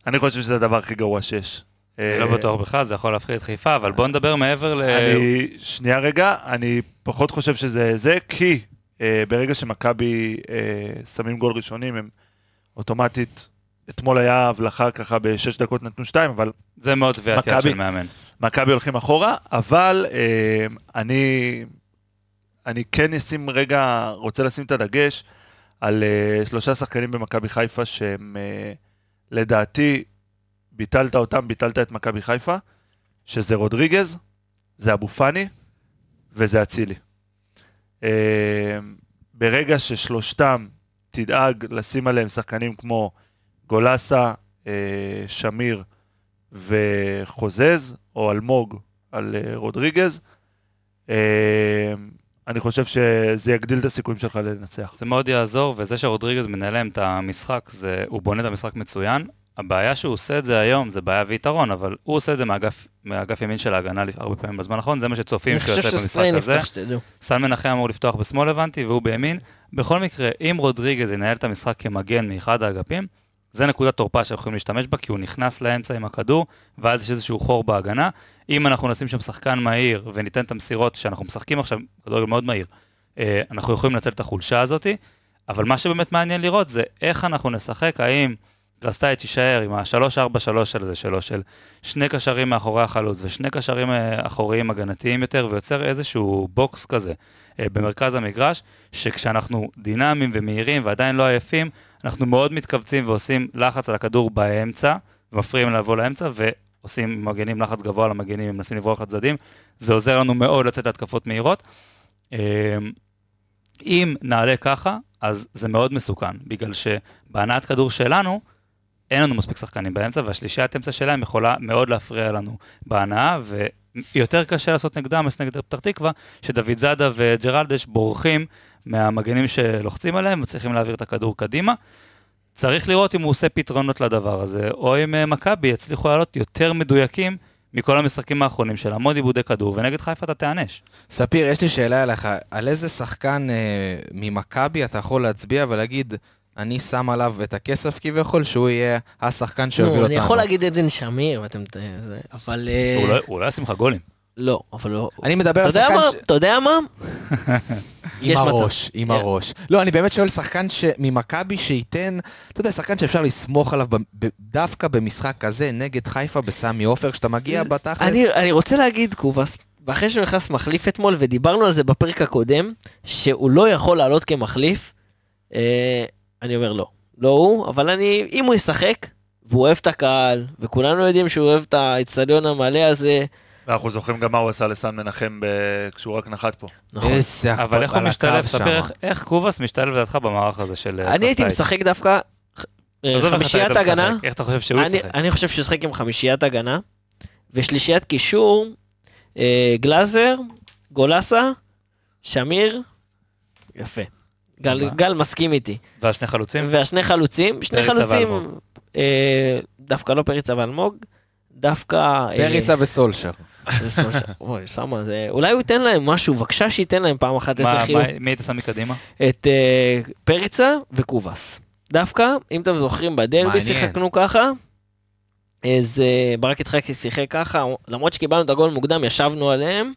אני חושב שזה הדבר הכי גרוע שיש. אני לא בטוח בכלל, זה יכול להפחיד את חיפה, אבל בוא נדבר מעבר ל... אני, שנייה רגע, אני פחות חושב שזה זה, כי אה, ברגע שמכבי אה, שמים גול ראשונים, הם אוטומטית, אתמול היה הבלחה ככה בשש דקות נתנו שתיים, אבל זה מאוד טביעת יד של מאמן. מכבי הולכים אחורה, אבל אה, אני, אני כן אשים רגע, רוצה לשים את הדגש על אה, שלושה שחקנים במכבי חיפה שהם אה, לדעתי, ביטלת אותם, ביטלת את מכבי חיפה, שזה רודריגז, זה אבו פאני וזה אצילי. אה, ברגע ששלושתם תדאג לשים עליהם שחקנים כמו גולסה, אה, שמיר וחוזז, או אלמוג על אה, רודריגז, אה, אני חושב שזה יגדיל את הסיכויים שלך לנצח. זה מאוד יעזור, וזה שרודריגז מנהל להם את המשחק, זה, הוא בונה את המשחק מצוין. הבעיה שהוא עושה את זה היום, זה בעיה ויתרון, אבל הוא עושה את זה מאגף, מאגף ימין של ההגנה הרבה פעמים בזמן האחרון, זה מה שצופים שהוא יעשה במשחק הזה. סן מנחם אמור לפתוח בשמאל הבנתי, והוא בימין. בכל מקרה, אם רודריגז ינהל את המשחק כמגן מאחד האגפים, זה נקודת תורפה שאנחנו יכולים להשתמש בה, כי הוא נכנס לאמצע עם הכדור, ואז יש איזשהו חור בהגנה. אם אנחנו נשים שם שחקן מהיר וניתן את המסירות שאנחנו משחקים עכשיו, כדורגל מאוד מהיר, אה, אנחנו יכולים לנצל את החולשה הזאת, אבל מה שבאמת מעניין לראות זה איך אנחנו נשחק, האם גרסטייץ' יישאר עם ה-3-4-3 הזה שלו, של שני קשרים מאחורי החלוץ ושני קשרים אה, אחוריים הגנתיים יותר, ויוצר איזשהו box כזה אה, במרכז המגרש, שכשאנחנו דינמיים ומהירים ועדיין לא עייפים, אנחנו מאוד מתכווצים ועושים לחץ על הכדור באמצע, ומפריעים לבוא לאמצע, ועושים מגנים לחץ גבוה על המגנים, ומנסים לברוח לצדדים. זה עוזר לנו מאוד לצאת להתקפות מהירות. אה, אם נעלה ככה, אז זה מאוד מסוכן, בגלל שבהנעת כדור שלנו, אין לנו מספיק שחקנים באמצע, והשלישיית אמצע שלהם יכולה מאוד להפריע לנו בהנאה, ויותר קשה לעשות נגדם, אז נגד פתח תקווה, שדוד זאדה וג'רלדש בורחים מהמגנים שלוחצים עליהם, מצליחים להעביר את הכדור קדימה. צריך לראות אם הוא עושה פתרונות לדבר הזה, או אם אה, מכבי יצליחו לעלות יותר מדויקים מכל המשחקים האחרונים של המון עיבודי כדור, ונגד חיפה אתה תיענש. ספיר, יש לי שאלה אליך, על איזה שחקן אה, ממכבי אתה יכול להצביע ולהגיד, אני שם עליו את הכסף כביכול, שהוא יהיה השחקן שיוביל נו, אותנו? אני יכול להגיד עדן שמיר, ואתם... אבל... אה, הוא הוא לא ישים לך גולים. לא, אבל לא... אני מדבר על שחקן? ש... אתה יודע מה? עם. הראש, עם כן. הראש. לא, אני באמת שואל שחקן ממכבי שייתן, אתה יודע, שחקן שאפשר לסמוך עליו דווקא במשחק כזה נגד חיפה בסמי עופר, כשאתה מגיע בתכלס... אני, אני רוצה להגיד, קובאס, ואחרי שהוא נכנס מחליף אתמול, ודיברנו על זה בפרק הקודם, שהוא לא יכול לעלות כמחליף, אה, אני אומר לא. לא הוא, אבל אני, אם הוא ישחק, והוא אוהב את הקהל, וכולנו יודעים שהוא אוהב את האצטדיון המלא הזה, ואנחנו זוכרים גם מה הוא עשה לסן מנחם. כשהוא רק נחת פה. נכון. איזה הקפ- אבל איך הוא משתלב. ספר איך- קובאס משתלב לדעתך במערך הזה של אה, אני הייתי? משחק דווקא אה, חמישיית הגנה, איך אתה חושב שהוא אני, ישחק? אני חושב שהוא ישחק עם חמישיית הגנה, ושלישיית קישור, אה, גלאזר, גולסה, שמיר, יפה. גל, מסכים איתי. והשני חלוצים? והשני חלוצים, שני חלוצים. אה, דווקא לא פריצה ואלמוג, דווקא... אה, פריצה וסולשר. אוי, שמה זה... אולי הוא ייתן להם משהו, בבקשה שייתן להם פעם אחת איזה. מה- מי היית שם מקדימה? את אה, פריצה וקובאס. דווקא, אם אתם זוכרים, בדרבי מעניין. שיחקנו ככה, אז אה, ברק יצחקי שיחק ככה, למרות שקיבלנו את הגול מוקדם, ישבנו עליהם.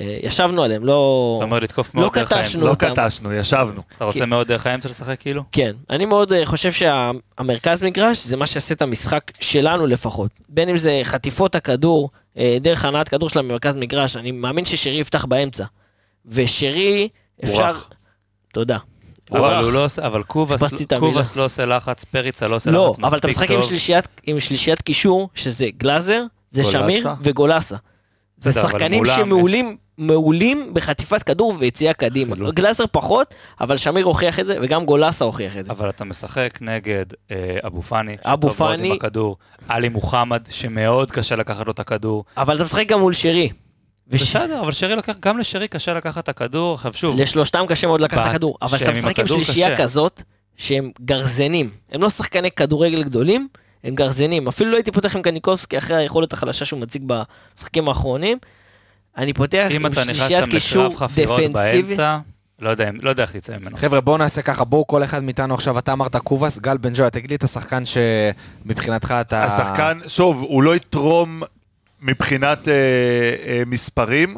אה, ישבנו עליהם, לא... אתה אומר לתקוף לא מאוד דרך. האמצע. לא אותם. קטשנו, ישבנו. אתה רוצה מאוד דרך האמצע לשחק כאילו? כן, אני מאוד חושב שהמרכז מגרש זה מה שיעשה את המשחק שלנו לפחות. בין אם זה חטיפות הכדור, דרך הנעת כדור שלה ממרכז מגרש, אני מאמין ששרי יפתח באמצע. ושרי, אפשר... תודה. אבל הוא לא עושה, אבל קובאס לא עושה לחץ, פריצה לא עושה לא, לחץ אבל אתה מספיק משחק עם טוב. שלישיית, קישור, שזה גלאזר, זה גולסה. שמיר וגולסה. זה שחקנים שמעולים מעולים בחטיפת כדור ויציאה קדימה. חילוץ. גלאזר פחות, אבל שמיר הוכיח את זה, וגם גולסה הוכיח את זה. אבל אתה משחק נגד אה, אבו פאני, אבו פאני. עם הכדור, עלי מוחמד, שמאוד קשה לקחת לו את הכדור. אבל אתה משחק גם מול שרי. וש- בסדר, אבל שרי לוקח, גם לשרי קשה לקחת את הכדור, עכשיו שוב, לשלושתם קשה מאוד לקחת את הכדור, אבל כשאתה משחק עם שלישייה קשה. כזאת, שהם גרזנים, הם לא שחקני כדורגל גדולים, הם גרזנים. אפילו לא הייתי פותח עם קניקובסקי אחרי היכולת החלשה שהוא מציג במשחקים האחרונים. אני פותח אם עם שלישיית קישור דפנסיבי. לא יודע, לא יודע איך תצא ממנו. חבר'ה, בואו נעשה ככה, בואו כל אחד מאיתנו עכשיו, אתה אמרת קובאס, גל בן ג'ויה, תגיד לי את השחקן שמבחינתך אתה... השחקן, שוב, הוא לא יתרום מבחינת אה, אה, מספרים,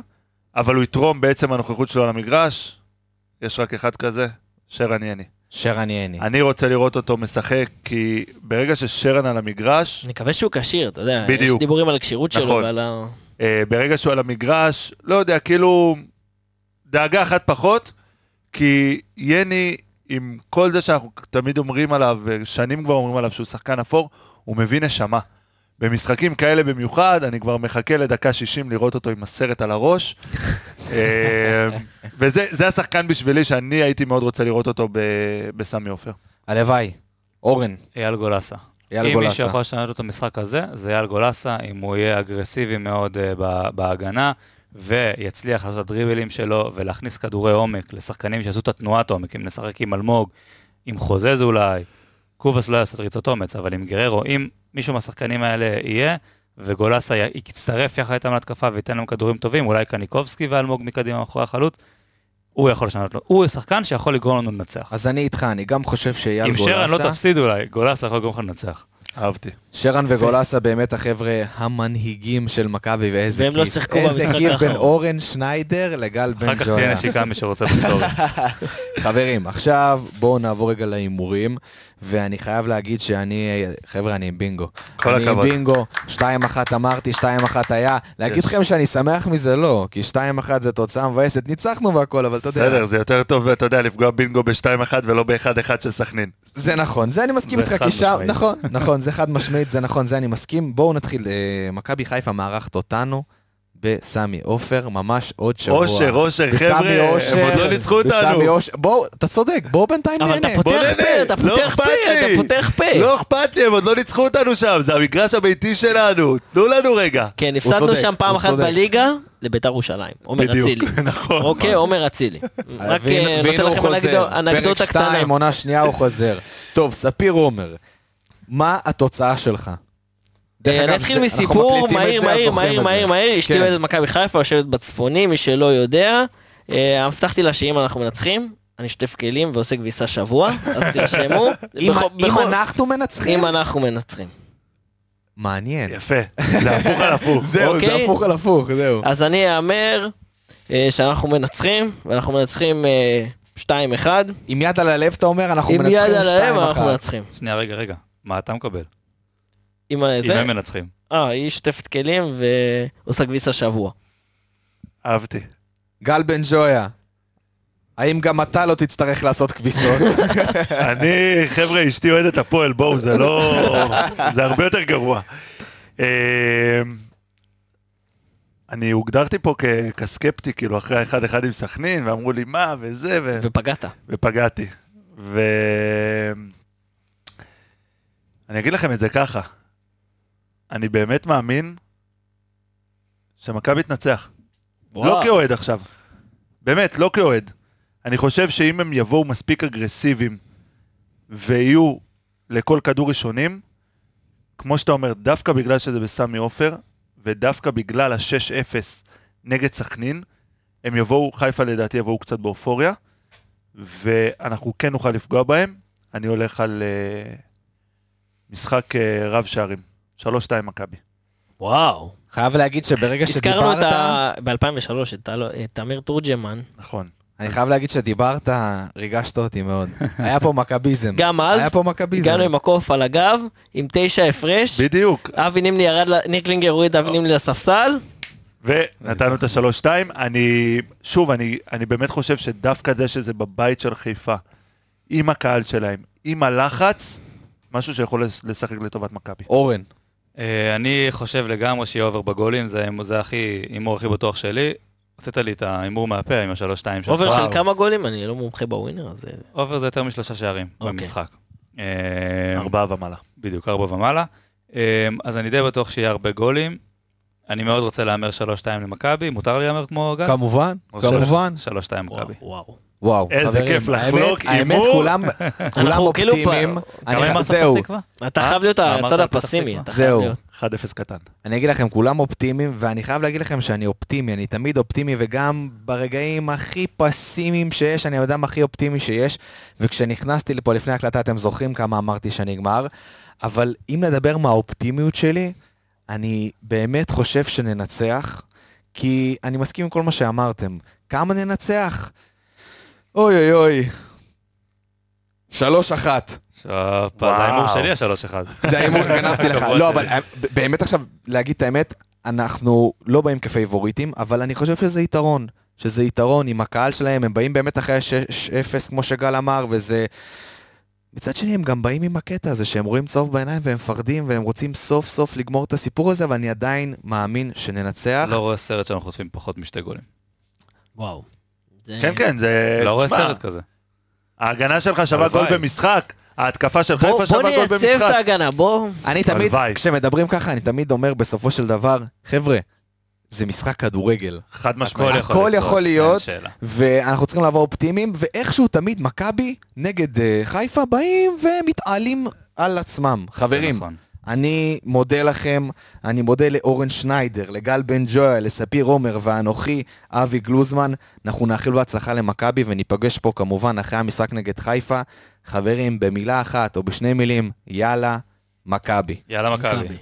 אבל הוא יתרום בעצם הנוכחות שלו על המגרש. יש רק אחד כזה, שרן יני. שרן יני. אני רוצה לראות אותו משחק, כי ברגע ששרן על המגרש, אני מקווה שהוא כשיר, אתה יודע, יש בדיוק. דיבורים על הכשירות שלו נכון. ועל ה... אה, ברגע שהוא על המגרש, לא יודע, כאילו, דאגה אחת פחות, כי יני, עם כל זה שאנחנו תמיד אומרים עליו, ושנים כבר אומרים עליו שהוא שחקן אפור, הוא מביא נשמה. במשחקים כאלה במיוחד, אני כבר מחכה לדקה 60 לראות אותו עם הסרט על הראש. אה, וזה זה השחקן בשבילי שאני הייתי מאוד רוצה לראות אותו ב- בסמי עופר. הלוואי. אורן, אייל גולסה. אייל אם גולסה. מישהו יכול לשנות את המשחק הזה, זה אייל גולסה, אם הוא יהיה אגרסיבי מאוד ב- בהגנה, ויצליח לעשות את הדריבלים שלו ולהכניס כדורי עומק לשחקנים שיעשו את התנועת עומק, אם נשחק עם אלמוג, עם חוזז אולי, קובאס לא יעשה את ריצות אומץ, אבל עם גררו, אם מישהו מהשחקנים האלה יהיה, וגולסה יצטרף יחד איתם להתקפה וייתן להם כדורים טובים, אולי קניקובסקי ואלמוג מקדימה מאחורי החלוץ, הוא יכול לשנות לו. הוא שחקן שיכול לגרום לנו לנצח. אז אני איתך, אני גם חושב שאייל אם גולסה... שרן לא תפסיד אולי, גולסה יכול לגרום לך לנצח. אהבתי. שרן וגולסה באמת החבר'ה המנהיגים של מכבי, ואיזה והם כיף. לא שיחקו איזה במשחק כיף בין האחרון. אורן שניידר לגל בן אחר כך ג'ויה. תהיה נשיקה מי שרוצה ב story. חברים, עכשיו בואו נעבור רגע להימורים, ואני חייב להגיד שאני, חבר'ה, אני עם בינגו. כל אני הכבוד. עם בינגו, 2-1 אמרתי, 2-1 היה. להגיד לכם שאני שמח מזה, לא, כי 2-1 זה תוצאה מבאסת, ניצחנו והכל, אבל אתה יודע, בסדר, זה יותר טוב, אתה יודע, לפגוע בינגו ב-2-1 ולא ב-1-1 של סכנין. זה נכון, זה אני מסכים איתך, כי שם. נכון, נכון, זה חד משמעית, זה נכון, זה אני מסכים. בואו נתחיל, אה, מכבי חיפה מארחת אותנו בסמי עופר, ממש עוד שבוע. אושר, אושר, חבר'ה, אושר, הם עוד לא ניצחו בסמי אותנו. בואו, אתה צודק, בואו בינתיים אבל אתה נהנה. פותח פה, נהנה, אתה לא פותח פה. אתה פותח פה. לא אכפת לי, הם עוד לא ניצחו אותנו שם, זה המגרש הביתי שלנו, תנו לנו רגע. כן, הפסדנו שם פעם אחת. בליגה לביתר ירושלים. עומר בדיוק, אצילי. נכון. אוקיי, עומר אצילי. רק והנה- אה, נותן לכם אנקדוטה פרק קטנה. 2, עונה שנייה הוא חוזר. טוב, ספיר עומר, מה התוצאה שלך? אה, אני אתחיל אנחנו מסיפור מהיר, מהיר, מהיר. מהיר, מהיר. אשתי כן. אוהדת מכבי חיפה, יושבת בצפוני, מי שלא יודע. אה, הבטחתי לה שאם אנחנו מנצחים, אני שוטף כלים ועושה כביסה שבוע, אז תרשמו. אם- אנחנו מנצחים, אם אנחנו מנצחים. מעניין. יפה, זה הפוך על הפוך. זהו, זה אוקיי. הפוך על הפוך, זהו. אז אני אאמר אה, שאנחנו מנצחים, ואנחנו מנצחים אה, 2-1. עם יד על הלב אתה אומר, אנחנו עם מנצחים יד על הלב אנחנו 2-1. מנצחים. שנייה, רגע, רגע. מה אתה מקבל? אם זה? הם מנצחים. אה, היא שוטפת כלים ועושה כביסה שבוע. אהבתי. גל בן ג'ויה, האם גם אתה לא תצטרך לעשות כביסות? אני, חבר'ה, אשתי אוהדת הפועל, בואו, זה לא... זה הרבה יותר גרוע. אה, אני הוגדרתי פה כ- כסקפטי, כאילו, אחרי האחד אחד עם סכנין, ואמרו לי מה, וזה, ו... ופגעת. ופגעתי. ו... אני אגיד לכם את זה ככה, אני באמת מאמין שמכבי תנצח. לא. כאוהד עכשיו. באמת, לא כאוהד. אני חושב שאם הם יבואו מספיק אגרסיביים ויהיו לכל כדור ראשונים, כמו שאתה אומר, דווקא בגלל שזה בסמי עופר, ודווקא בגלל ה-6-0 נגד סכנין, הם יבואו, חיפה לדעתי יבואו קצת באופוריה, ואנחנו כן נוכל לפגוע בהם. אני הולך על uh, משחק uh, רב שערים. 3-2 מכבי. וואו. חייב להגיד שברגע הזכרנו שדיברת, ה... ב-2003 את אמיר תורג'מן. נכון. אני חייב להגיד שדיברת, ריגשת אותי מאוד. היה פה מכביזם. גם אז היה פה מכביזם. הגענו עם הקוף על הגב, עם תשע הפרש. בדיוק. אבי נימני ירד, ניקלינגר הוריד אבי נימני לספסל. ונתנו את השלוש-שתיים. אני, שוב, אני, אני באמת חושב שדווקא זה שזה בבית של חיפה, עם הקהל שלהם, עם הלחץ, משהו שיכול לש- לשחק לטובת מכבי. אורן, אה, אני חושב לגמרי שיהיה over בגולים, זה הכי, הימור הכי בטוח שלי. הוצאת לי את ההימור מהפה עם השלוש-שתיים שלך. over של. כמה גולים? אני לא מומחה בווינר, אז... אה, over זה יותר משלושה שערים אוקיי. במשחק. אה, ארבעה ומעלה. בדיוק, ארבע ומעלה. אז אני די בטוח שיהיה הרבה גולים. אני מאוד רוצה להמר שלוש-שתיים למכבי, מותר לי להמר כמו גל? כמובן, כמובן. שלוש- שלוש-שתיים וואו, מכבי. וואו. וואו, איזה חברים, כיף האמת- לחלוק האמת, הימור. כולם כולם אנחנו כאילו אופטימיים. ב- אני זהו? אתה אה? חייב להיות הצד הפסימי. אתה זהו. להיות. 1-0 קטן. אני אגיד לכם, כולם אופטימיים, ואני חייב להגיד לכם שאני אופטימי, אני תמיד אופטימי, וגם ברגעים הכי פסימיים שיש, אני האדם הכי אופטימי שיש, וכשנכנסתי לפה לפני ההקלטה, אתם זוכרים כמה אמרתי שנגמר, אבל אם נדבר מהאופטימיות שלי, אני באמת חושב שננצח, כי אני מסכים עם כל מה שאמרתם. כמה ננצח? אוי אוי אוי. שלוש אחת. זה ההימור. שלי השלוש אחד. זה ההימור, גנבתי לך. לא. אבל אה, באמת עכשיו, להגיד את האמת, אנחנו לא באים כפייבוריטים, אבל אני חושב שזה יתרון. שזה יתרון עם הקהל שלהם, הם באים באמת אחרי ה-6-0, כמו שגל אמר, וזה... מצד שני, הם גם באים עם הקטע הזה, שהם רואים צהוב בעיניים והם מפחדים, והם רוצים סוף סוף לגמור את הסיפור הזה, אבל אני עדיין מאמין שננצח. לא רואה סרט שאנחנו חוטפים פחות משתי גולים. וואו. זה- כן, כן, זה... לא רואה סרט כזה. ההגנה שלך שווה. גול במשחק, ההתקפה של בוא חיפה בוא שווה גול נייצב את במשחק. ההגנה, בוא. אני תמיד. כשמדברים ככה, אני תמיד אומר בסופו של דבר, חבר'ה, זה משחק כדורגל. חד משמעית. הכל יכול להיות. ואנחנו צריכים לעבור אופטימיים, ואיכשהו תמיד מכבי נגד אה, חיפה באים ומתעלים על עצמם. חברים, נכון. אני מודה לכם, אני מודה לאורן שניידר, לגל בן ג'ויה, לספיר עומר ואנוכי, אבי גלוזמן. אנחנו נאחל בהצלחה למכבי וניפגש פה כמובן אחרי המשחק נגד חיפה. חברים, במילה אחת או בשני מילים, יאללה, מכבי. יאללה מכבי. מכבי.